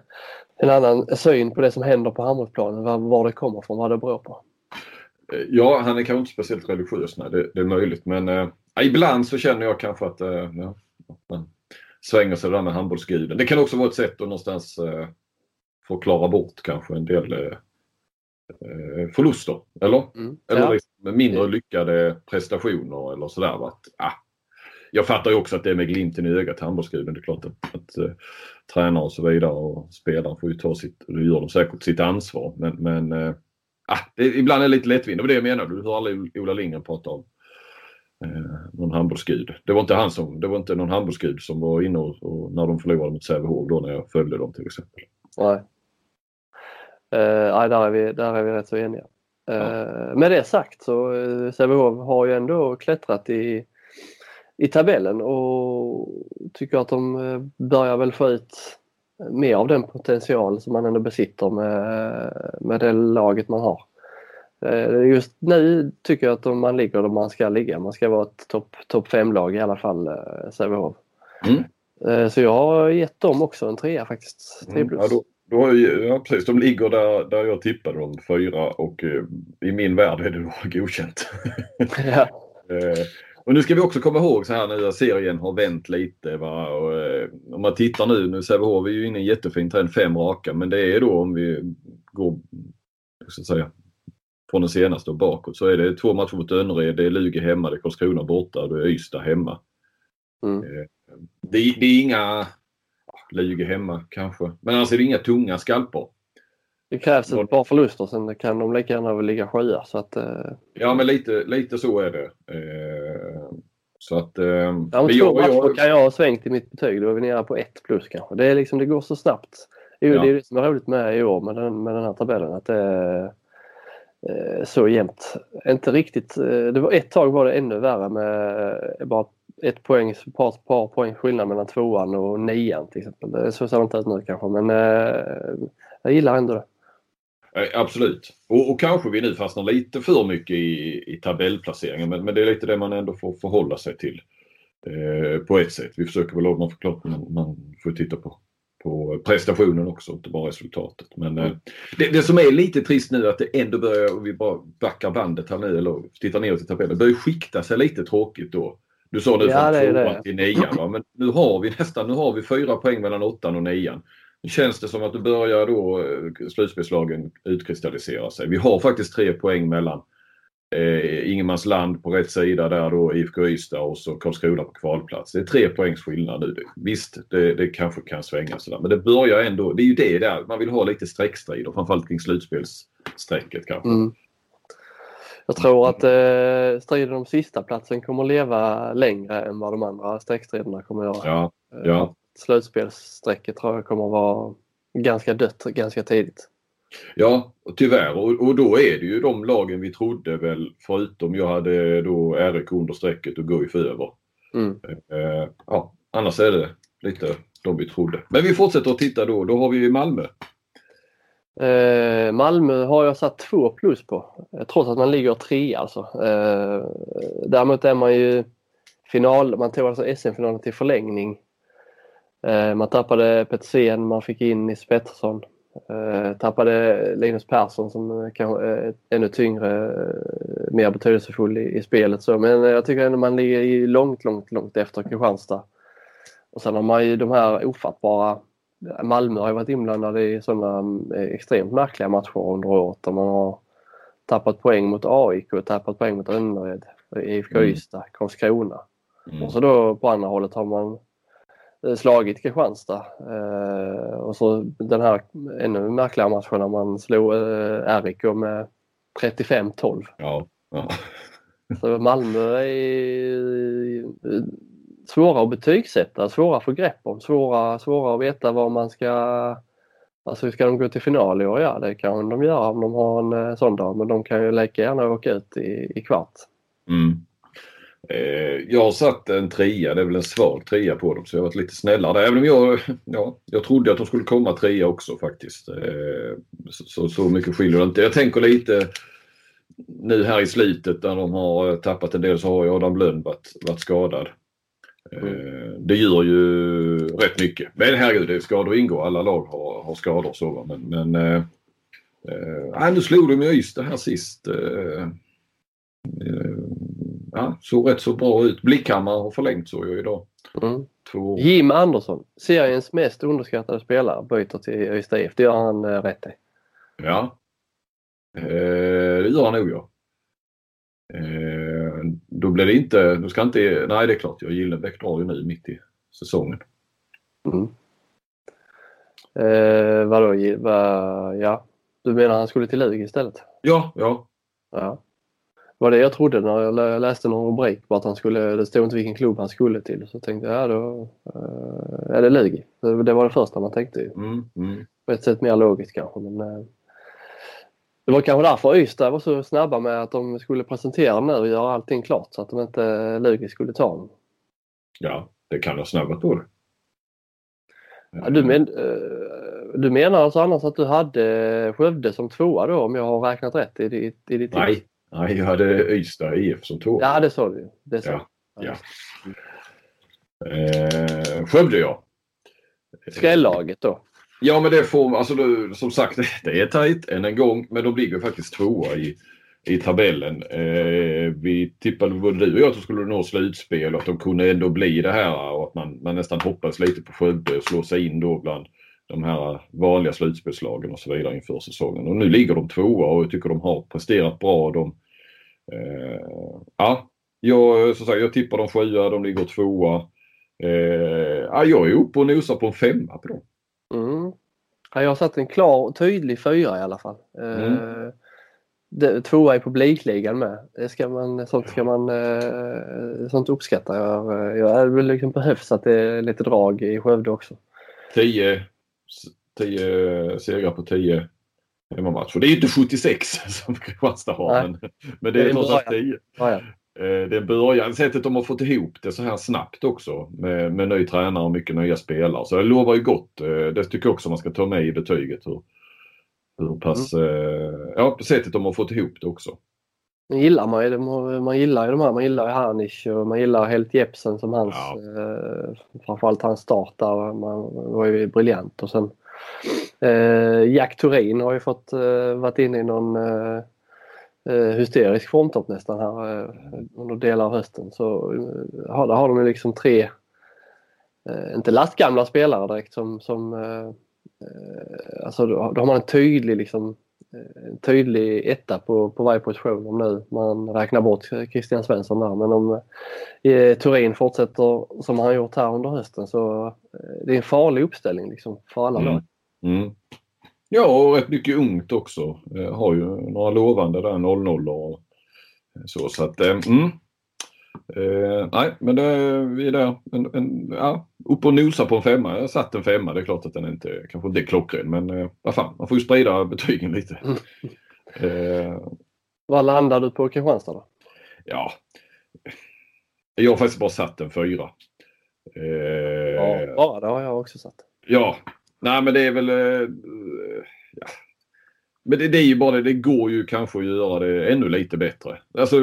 en annan syn på det som händer på handbollsplanen, var, var det kommer från, vad det beror på. Eh, ja, han är kanske inte speciellt religiös, nej, det, det är möjligt. Men äh, ibland så känner jag kanske att äh, ja, man svänger sig där med handbollsguden. Det kan också vara ett sätt att någonstans äh, förklara bort kanske en del äh, förluster. Eller? Mm, eller ja. liksom mindre lyckade prestationer eller sådär. Att, ah, jag fattar ju också att det är med glimten i ögat handbollsguden. Det är klart att, att uh, tränare och så vidare och spelare får ju ta sitt, och det gör de säkert, sitt ansvar. Men, men uh, ah, det, ibland är det lite lättvindigt. Det var det jag menade. Du hör aldrig Ola Lindgren prata om eh, någon handbollsgud. Det var inte han som, det var inte någon handbollsgud som var inne och, och när de förlorade mot Sävehof då när jag följde dem till exempel. Nej. Eh, nej, där är, vi, där är vi rätt så eniga. Eh, ja. Med det sagt så eh, Sävehof har ju ändå klättrat i, i tabellen och tycker att de eh, börjar väl få ut mer av den potential som man ändå besitter med, med det laget man har. Eh, just nu tycker jag att man ligger där man ska ligga. Man ska vara ett topp top 5-lag i alla fall, eh, Sävehof. Mm. Eh, så jag har gett dem också en trea faktiskt. Mm. Ja, då, då jag, ja, precis. De ligger där, där jag tippade dem, fyra och i min värld är det då godkänt. Ja. Och nu ska vi också komma ihåg så här nu att serien har vänt lite. Va? Och, eh, om man tittar nu, nu Sävehof är ju inne i en jättefin trend, fem raka. Men det är då om vi går så att säga, från den senaste och bakåt så är det två matcher mot Önnered, det är Lugi hemma, det är Karlskrona borta och det är Ystad hemma. Mm. Eh, det, det, är inga, Lugi hemma kanske, men alltså det är inga tunga skalper. Det krävs ett par förluster sen kan de lika gärna ligga sjua. Så att, eh... Ja men lite, lite så är det. Eh, så att, eh, ja, om två jag, matcher jag... kan jag ha svängt i mitt betyg. Då är vi nere på ett plus kanske. Det, är liksom, det går så snabbt. Jo, ja. Det är det som är roligt med i år med den, med den här tabellen. Att det är eh, så jämnt. Inte riktigt. Eh, det var, ett tag var det ännu värre med eh, bara ett poäng, par, par poäng skillnad mellan tvåan och nian till exempel. Så ser det inte ut nu kanske men jag gillar ändå det. Eh, absolut. Och, och, kanske vi nu fastnar lite för mycket i, i tabellplaceringen men, men det är lite det man ändå får förhålla sig till. Eh, på ett sätt. Vi försöker väl, man, förklart, man, man får titta på, på prestationen också, inte bara resultatet. Men eh, det, det, som är lite trist nu är att det ändå börjar, vi bara backar bandet här nu eller tittar neråt i tabellen, det börjar skikta sig lite tråkigt då. Du sa nu ja, från tvåan till nian men nu har vi nästan, nu har vi fyra poäng mellan åttan och nian känns det som att det börjar då eh, slutspelslagen utkristallisera sig. Vi har faktiskt tre poäng mellan eh, Ingenmansland på rätt sida där då IFK Ystad och så Karlskrona på kvalplats. Det är tre poängs skillnad nu. Visst, det, det kanske kan svänga sådär men det börjar ändå, det är ju det där, man vill ha lite streckstrider framförallt kring slutspelsstrecket kanske. Mm. Jag tror att eh, striden om sista platsen kommer leva längre än vad de andra streckstriderna kommer göra. Ja, ja slutspelsstrecket tror jag kommer vara ganska dött ganska tidigt. Ja, tyvärr. Och, och då är det ju de lagen vi trodde väl, förutom jag hade då RIK under strecket och Guif över. Mm. Eh, ja, annars är det lite de vi trodde. Men vi fortsätter att titta då. Då har vi Malmö. Eh, Malmö har jag satt två plus på, trots att man ligger tre alltså. Eh, däremot är man ju final, man tog alltså SM-finalen till förlängning man tappade Petersen, man fick in Nisse Pettersson. Eh, tappade Linus Persson som kanske är ännu tyngre, eh, mer betydelsefull i, spelet. Så, men jag tycker ändå man ligger långt, långt, långt efter Kristianstad. Och sen har man ju de här ofattbara Malmö har ju varit inblandade i sådana extremt märkliga matcher under året där man har tappat poäng mot AIK och tappat poäng mot Önnered, IFK mm. Ystad, Karlskrona. Mm. Och så då på andra hållet har man slagit Kristianstad. Eh, och så den här ännu märkligare matchen när man slog eh, RIK med 35-12. Ja. ja. Så Malmö är svåra att betygsätta, svåra att få grepp om, svåra, svåra att veta vad man ska... Alltså ska de gå till final i år? Ja, det kan de göra om de har en eh, sån dag, men de kan ju lika gärna åka ut i, i kvart. Mm. Eh, jag har satt en trea, det är väl en svag trea på dem så jag har varit lite snällare. Även om jag, ja, jag trodde att de skulle komma trea också faktiskt. Eh, så, så mycket skiljer det inte. Jag tänker lite nu här i slutet när de har tappat en del så har ju Adam Blönd varit, varit skadad. Mm. Det gör ju rätt mycket. Men herregud, det skador ingår. Alla lag har, har skador så. Men, men äh, äh, nu slog de ju Ystad här sist. Äh, ja, såg rätt så bra ut. Blickhammar har förlängt så ju idag. Mm. Jim Andersson, seriens mest underskattade spelare, byter till Ystad IF. Det gör han eh, rätt i. Ja. Eh, det gör han nog ja. Eh, då blir det inte, då ska inte, nej det är klart, jag Gillenbäck drar ju nu mitt i säsongen. Mm. Eh, vadå, vad, ja. Du menar han skulle till Lugi istället? Ja, ja. Ja var det jag trodde när jag läste någon rubrik på att han skulle, det stod inte vilken klubb han skulle till. Så tänkte jag, ja då är det Lugi. Det var det första man tänkte ju. Mm, mm. På ett sätt mer logiskt kanske men uh, det var kanske därför Ystad var så snabba med att de skulle presentera nu och göra allting klart så att de inte Lugi skulle ta honom. Ja, det kan ha snabbat på det. Ja, du, men, du menar alltså annars att du hade Skövde som tvåa då om jag har räknat rätt i ditt, i ditt Nej, Nej, jag hade Ystad IF som två. Ja, det sa du det sa. Ja, ja. Eh, Skövde ja. Skrällaget då? Ja men det får alltså som sagt det är tajt än en gång men de ligger faktiskt tvåa i, i tabellen. Eh, vi tippade både du och jag att de skulle nå slutspel och att de kunde ändå bli det här och att man, man nästan hoppades lite på Skövde och slå sig in då bland de här vanliga slutspelslagen och så vidare inför säsongen. Och nu ligger de tvåa och jag tycker de har presterat bra. De, eh, ja, jag, så sagt, jag tippar de sjua, de ligger tvåa. Eh, ja, jag är uppe och nosar på en femma på dem. Mm. Ja, jag har satt en klar och tydlig fyra i alla fall. Mm. Eh, det, tvåa i publikligan med. Det ska man, sånt ska man eh, sånt uppskattar jag. Jag liksom behövs att det är lite drag i Skövde också. 10 10 segrar på 10 hemmamatcher. Det är ju inte 76 som Kristianstad har men, men det är trots allt 10. Ja, ja. Eh, det är början. Sättet de har fått ihop det så här snabbt också med, med ny tränare och mycket nya spelare. Så det lovar ju gott. Eh, det tycker jag också man ska ta med i betyget. Hur, hur pass, mm. Eh, ja, sättet de har fått ihop det också. Nu gillar man ju man gillar ju de här. Man gillar ju Harnisch och man gillar Helt Jepsen som hans, ja. eh, framförallt hans start där. Man var ju briljant och sen eh, Jack Turin har ju fått eh, varit inne i någon eh, eh hysterisk formtopp nästan här eh, under delar av hösten. Så eh, där har de ju liksom tre, eh, inte lastgamla spelare direkt som, som eh, alltså då, har man en tydlig liksom tydlig etta på, på varje position om nu man räknar bort Christian Svensson där. Men om eh, Turin fortsätter som han gjort här under hösten så eh, det är en farlig uppställning liksom för alla mm. lag. Mm. Ja, och rätt mycket ungt också. Eh, har ju några lovande där 0-0 och så. så att, eh, mm. Eh, nej, men det, vi är där. En, en, ja, upp och nosa på en femma. Jag har satt en femma. Det är klart att den inte, kanske inte är klockren men eh, vad fan, man får ju sprida betygen lite. Mm. Eh, vad landar du på Kristianstad då? Ja, jag har faktiskt bara satt en fyra. Eh, ja, bara det har jag också satt. Ja, nej men det är väl... Eh, ja. Men det, det, är ju bara det, det går ju kanske att göra det ännu lite bättre. Alltså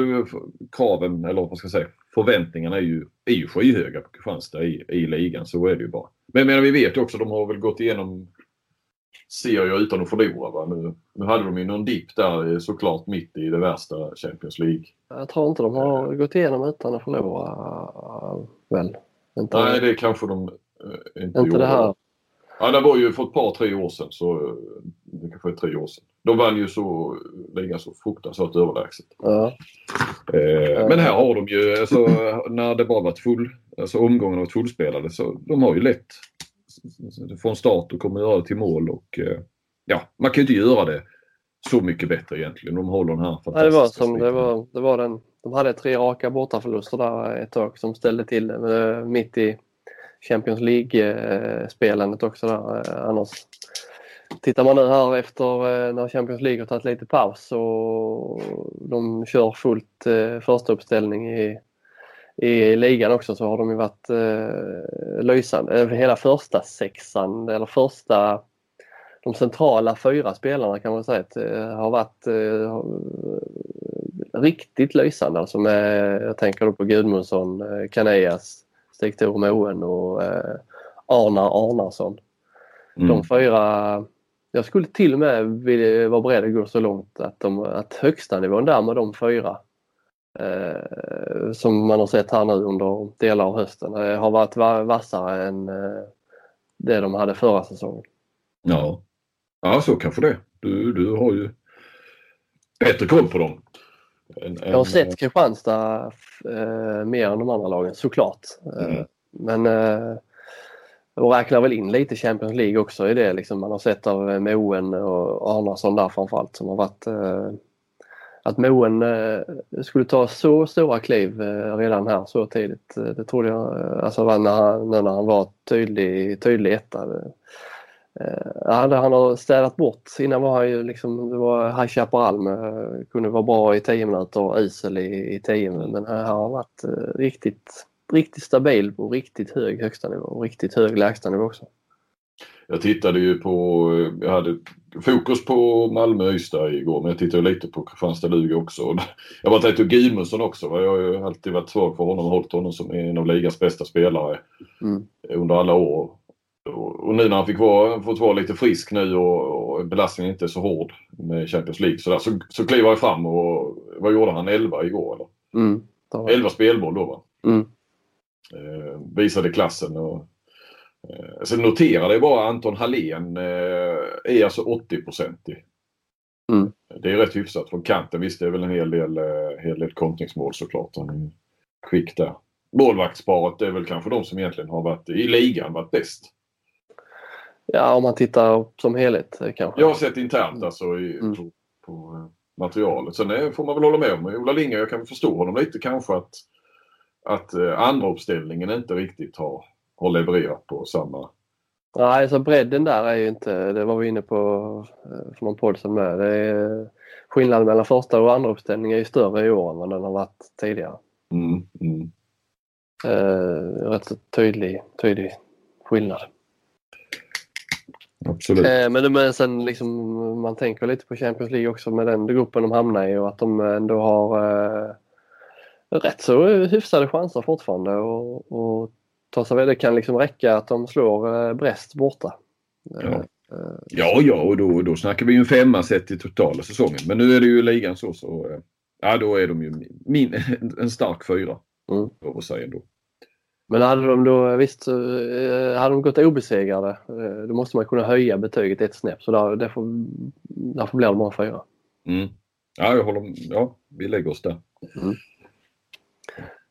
kraven, eller vad ska säga, förväntningarna är ju, är ju skyhöga på Kristianstad i, i ligan. Så är det ju bara. Men jag menar, vi vet ju också, de har väl gått igenom serier utan att förlora. Va? Nu, nu hade de ju någon dipp där såklart mitt i det värsta Champions League. Jag tror inte de har gått igenom utan att förlora väl? Inte, Nej, det kanske de äh, inte, inte gjorde. Det här. Ja, det var ju för ett par, tre år sedan. Så det kanske är tre år sedan. De vann ju så ligan så fruktansvärt överlägset. Ja. Eh, men här har de ju, alltså, när det bara varit full, alltså omgången har varit fullspelade, så de har ju lätt från start och kommer göra det till mål och eh, ja, man kan ju inte göra det så mycket bättre egentligen. De håller den här ja, det var som det var, det var den. De hade tre raka bortaförluster där ett tag som ställde till det mitt i Champions League-spelandet också där eh, annars. Tittar man nu här efter eh, när Champions League har tagit lite paus och de kör fullt eh, första uppställning i, i ligan också så har de ju varit eh, lysande. Hela första sexan eller första de centrala fyra spelarna kan man säga har varit eh, riktigt lysande. Alltså med, jag tänker då på Gudmundsson, eh, Kaneas, Stig-Tor Moen och eh, Arnar Arnarsson. Mm. De fyra jag skulle till och med vilja vara beredd att gå så långt att, de, att högsta nivån där med de fyra eh, som man har sett här nu under delar av hösten eh, har varit vassare än eh, det de hade förra säsongen. Ja, ja så kanske det. Du, du har ju bättre koll på dem. En, jag har sett Kristianstad eh, mer än de andra lagen såklart. Eh, mm. Men eh, och räknar väl in lite Champions League också i det. Liksom man har sett av eh, Moen och Arnason där framförallt som har varit eh, att Moen eh, skulle ta så stora kliv eh, redan här så tidigt. Eh, det trodde jag, eh, alltså när han, när han var tydlig, tydlig etta. Eh, han har städat bort. Innan var han ju liksom, det var High Chaparral med, kunde vara bra i 10 minuter och usel i 10 minuter. Men här har han varit riktigt riktigt stabil på riktigt hög högsta nivå och riktigt hög lägsta nivå också. Jag tittade ju på, jag hade fokus på Malmö och Ystad igår men jag tittade lite på Kristianstad-Luga också. Jag var tänkte Gudmundsson också. Jag har ju alltid varit svag för honom och hållit honom som en av ligans bästa spelare mm. under alla år. Och nu när han fick vara, fått vara lite frisk nu och, och belastningen inte är så hård med Champions League så, där, så, så kliver han fram och vad gjorde han? 11 igår eller? Mm, 11 spelmål då va? Mm. Eh, visade klassen. Och, eh, sen noterade jag bara Anton Hallén eh, är alltså 80-procentig. Mm. Det är rätt hyfsat från kanten. Visst det är väl en hel del, eh, hel del kontringsmål såklart. Han är skick där. Målvaktsparet är väl kanske de som egentligen har varit i ligan varit bäst. Ja om man tittar som helhet eh, kanske. Jag har sett internt alltså i, mm. på, på, eh, materialet. Sen är, får man väl hålla med om Ola Linge. Jag kan förstå honom lite kanske att att eh, andra uppställningen inte riktigt har, har levererat på samma... Nej, så bredden där är ju inte, det var vi inne på eh, för någon podd som med. Det är, skillnaden mellan första och andra uppställningen är ju större i år än vad den har varit tidigare. Mm, mm. Eh, rätt så tydlig, tydlig skillnad. Absolut. Eh, men, men sen liksom man tänker lite på Champions League också med den gruppen de hamnar i och att de ändå har eh, rätt så hyfsade chanser fortfarande och, och ta sig Det kan liksom räcka att de slår eh, Brest borta. Ja. Eh, ja, ja och då, då snackar vi ju en femma sett till totala säsongen. Men nu är det ju ligan så så eh, ja, då är de ju min, en stark fyra. Mm. Får säga ändå. Men hade de då, visst, hade de gått obesegrade då måste man kunna höja betyget ett snäpp så där, därför, därför blir det bara fyra. Mm. Ja, jag håller, ja, vi lägger oss där. Mm.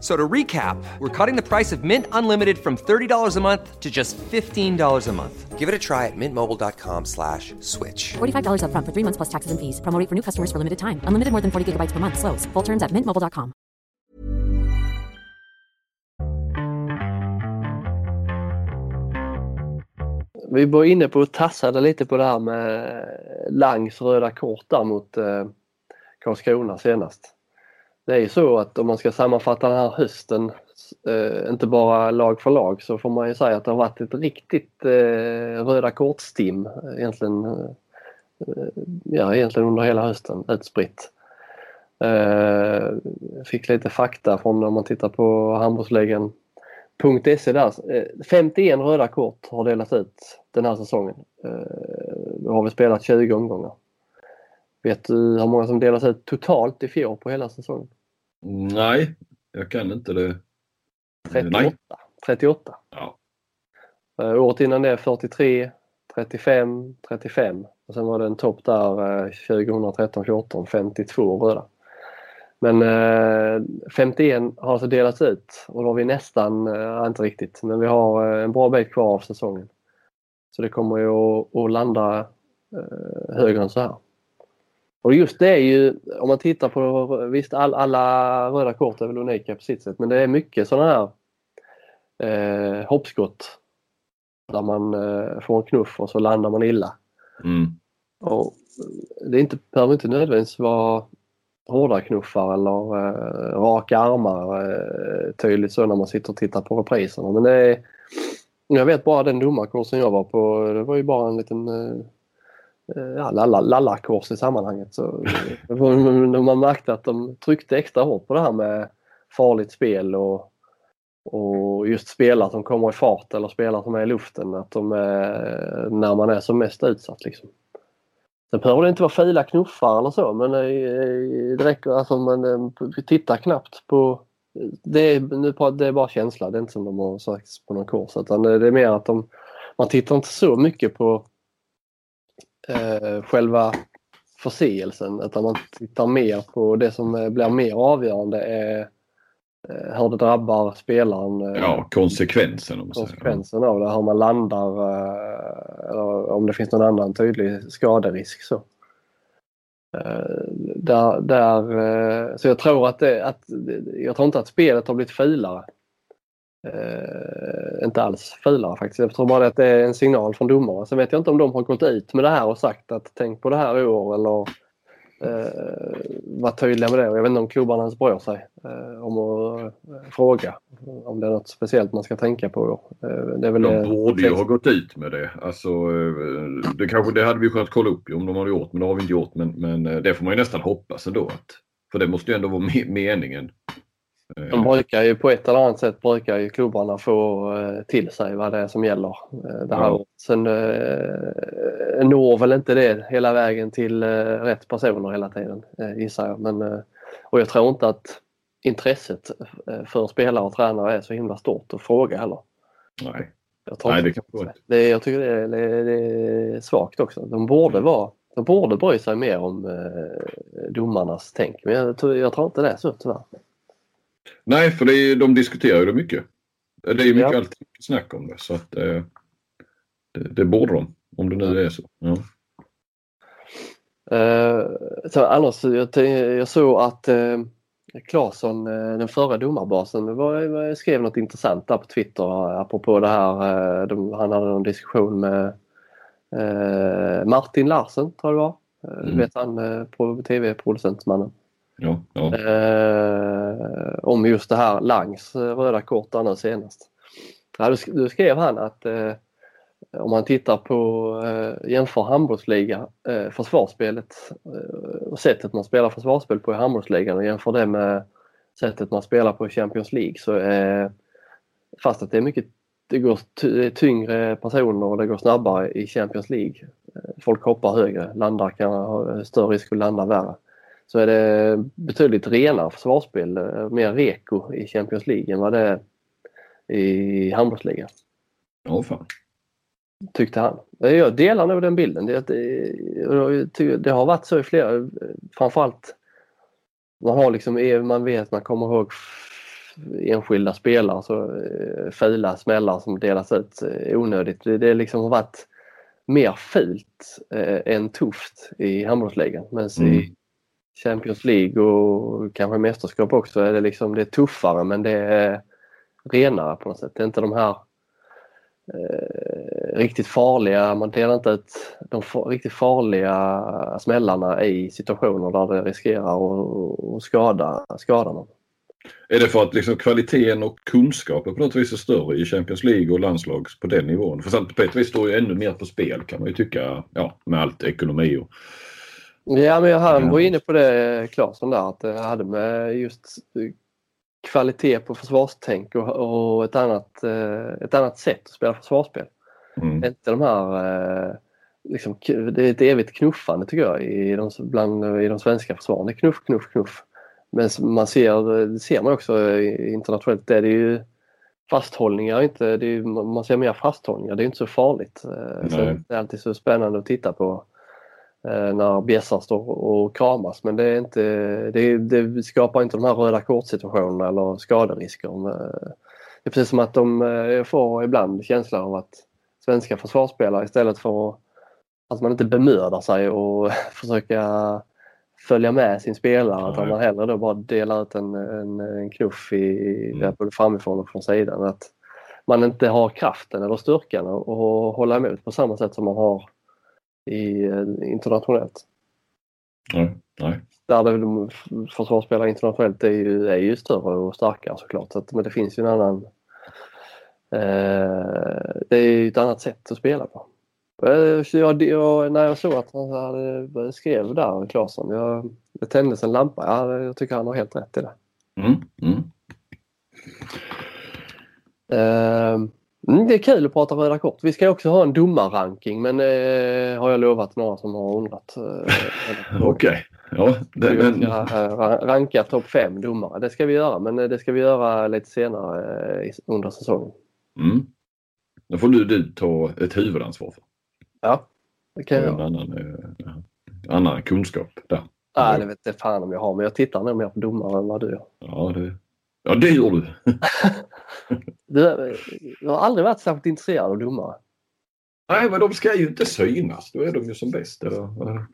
So to recap, we're cutting the price of Mint Unlimited from $30 a month to just $15 a month. Give it a try at mintmobile.com slash switch. $45 up front for three months plus taxes and fees. Promo for new customers for limited time. Unlimited more than 40 gigabytes per month. Slows. Full terms at mintmobile.com. Vi var inne på och tassade lite på det här med Langs röda kort där mot eh, Karlskrona senast. Det är ju så att om man ska sammanfatta den här hösten, eh, inte bara lag för lag, så får man ju säga att det har varit ett riktigt eh, röda kortstim eh, egentligen, eh, ja, egentligen under hela hösten utspritt. Eh, fick lite fakta från om man tittar på handbollsligan.se där. Eh, 51 röda kort har delats ut den här säsongen. Eh, då har vi spelat 20 omgångar. Vet du hur många som delas ut totalt i fjol på hela säsongen? Nej, jag kan inte det. 38. Nej. 38. Ja. Året innan det 43, 35, 35 och sen var det en topp där 2013-14, 52 röda. Men eh, 51 har alltså delats ut och då har vi nästan, eh, inte riktigt, men vi har eh, en bra bit kvar av säsongen. Så det kommer ju att, att landa eh, högre än så här. Och just det är ju, om man tittar på, visst all, alla röda kort är väl unika på sitt sätt, men det är mycket sådana här eh, hoppskott där man eh, får en knuff och så landar man illa. Mm. Och det är inte, behöver inte nödvändigtvis vara hårda knuffar eller eh, raka armar eh, tydligt så när man sitter och tittar på repriserna. Men det är, jag vet bara den domarkursen jag var på, det var ju bara en liten eh, Eh, ja, lallakurs i sammanhanget. Så, eh, man märkte att de tryckte extra hårt på det här med farligt spel och, och just spelare som kommer i fart eller spelare som är i luften. Att de är, när man är som mest utsatt. Liksom. Sen behöver det inte vara fila knuffar eller så men eh, det räcker, alltså man tittar knappt på det är, nu, det är bara känsla, det är inte som de har sagt på någon kurs utan det är mer att de, man tittar inte så mycket på eh, själva förseelsen utan man tittar mer på det som blir mer avgörande är Eh, hur det drabbar spelaren. Eh, ja, konsekvensen. Om konsekvensen av det, hur man landar eh, eller om det finns någon annan tydlig skaderisk. Så. Där, där, så jag tror att, det, att jag tror inte att spelet har blivit fulare. Uh, inte alls fulare faktiskt. Jag tror bara att det är en signal från domare. Sen vet jag inte om de har gått ut med det här och sagt att tänk på det här i år eller eh, vara tydliga med det. Jag vet inte om klubbarna ens bryr sig eh, om att eh, fråga om det är något speciellt man ska tänka på. Eh, det väl de borde ju ha gått ut med det. Alltså, eh, det, kanske, det hade vi kunnat kolla upp om de hade gjort men det har vi inte gjort. Men, men eh, det får man ju nästan hoppas ändå. Att, för det måste ju ändå vara meningen. De brukar ju på ett eller annat sätt brukar ju klubbarna få eh, till sig vad det är som gäller. Eh, det här ja. Sen eh, når väl inte det hela vägen till rätt personer hela tiden gissar jag. Men, och jag tror inte att intresset för spelare och tränare är så himla stort att fråga heller. Nej, jag Nej det kan det. det. Jag tycker det är, det är svagt också. De borde vara de borde bry sig mer om eh, domarnas tänk men jag, jag tror inte det är så tyvärr. Nej, för det är, de diskuterar ju det mycket. Det är mycket ja. alltid snack om det så att eh, det, det borde de om det nu är så. Ja. Uh, så annars, jag, jag såg att uh, Claesson, uh, den förra domarbasen, var, skrev något intressant där på Twitter apropå det här. De, han hade en diskussion med Martin Larsen, tror jag det var. Mm. vet han, på tv-producentmannen. Ja, ja. Eh, om just det här Langs eh, röda kort nu senast. Ja, då skrev han att eh, om man tittar på, eh, jämför handbollsliga, eh, försvarsspelet eh, och sättet man spelar försvarsspel på i handbollsligan och jämför det med sättet man spelar på i Champions League så är fast att det är mycket det går tyngre personer och det går snabbare i Champions League. Eh, folk hoppar högre, landar kan ha större risk att landa värre så är det betydligt renare försvarsspel, eh, mer reko i Champions League än vad det är i handbollsligan. Åh fan. Tyckte han. Jag delar nog den bilden. Det, det, det har varit så i flera, framförallt man har liksom, man vet, man kommer ihåg enskilda spelare, så eh, fula smällar som delas ut eh, onödigt. Det, det liksom har varit mer fult eh, än tufft i handbollsligan. Men mm. i Champions League och kanske mästerskap också är det liksom det är tuffare men det är renare på något sätt. Det är inte de här eh, riktigt farliga, man delar inte ut de riktigt farliga smällarna i situationer där det riskerar att skada, skada någon. Är det för att liksom kvaliteten och kunskapen på något vis är större i Champions League och landslag på den nivån? För på ett vis står ju ännu mer på spel kan man ju tycka, ja med allt ekonomi och Ja, men han var inne på det, Claesson, där, att det hade med just kvalitet på försvarstänk och, och ett, annat, eh, ett annat sätt att spela försvarsspel. Mm. Inte de här liksom, det är ett evigt knuffande tycker jag i de, bland, i de svenska försvaren. Det är knuff, knuff, knuff. Men man ser, det ser man också internationellt, det är ju fasthållningar, inte, är, man ser mer fasthållningar, det är inte så farligt. Så det är alltid så spännande att titta på Eh, när bjässar står och kramas. Men det, är inte, det, det skapar inte de här röda kortsituationerna eller skaderisker. Eh, det är precis som att de eh, får ibland känslan av att svenska försvarsspelare istället för att man inte bemödar sig och försöka följa med sin spelare utan man hellre då bara delar ut en, en, en knuff i, mm. både framifrån och från sidan. Att man inte har kraften eller styrkan att hålla emot på samma sätt som man har i, eh, internationellt. Nej, nej. Där försvarsspelare internationellt är ju, är ju större och starkare såklart. Så men det finns ju en annan... Eh, det är ju ett annat sätt att spela på. Eh, jag, jag, när jag såg att han hade skrev där, Claesson, jag, det tändes en lampa. Jag, jag tycker han har helt rätt i det. Mm, mm. Eh, det är kul att prata röda kort. Vi ska också ha en domarranking men eh, har jag lovat några som har undrat. Eh, Okej. Ja, det, men... Eh, ranka topp fem domare. Det ska vi göra men eh, det ska vi göra lite senare eh, under säsongen. Mm. Då får du, du ta ett huvudansvar för. Ja, det kan jag göra. En annan, eh, annan kunskap där. Nej, det vet jag fan om jag har men jag tittar nog mer på domare än vad du gör. Ja, det, ja, det gör du. Du, du har aldrig varit särskilt intresserad av domare? Nej, men de ska ju inte synas. Då är de ju som bäst. Eller,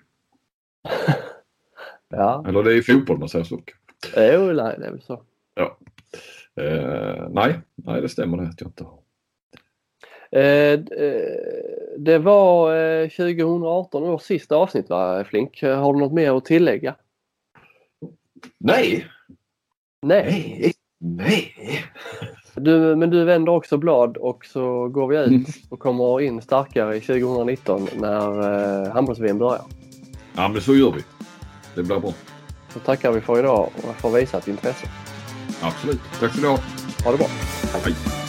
ja. eller det är i fotboll man säger så. Jo, nej, det är väl så. Ja. Eh, nej, nej, det stämmer det att jag inte har. Eh, eh det var eh, 2018 års sista avsnitt va, Flink? Har du något mer att tillägga? Nej. Nej. Nej. Du, men du vänder också blad och så går vi ut mm. och kommer in starkare 2019 när eh, handbolls-VM börjar. Ja, men så gör vi. Det blir bra. Så tackar vi för idag och för visat intresse. Absolut. Tack så du ha. Ha det bra. Hej.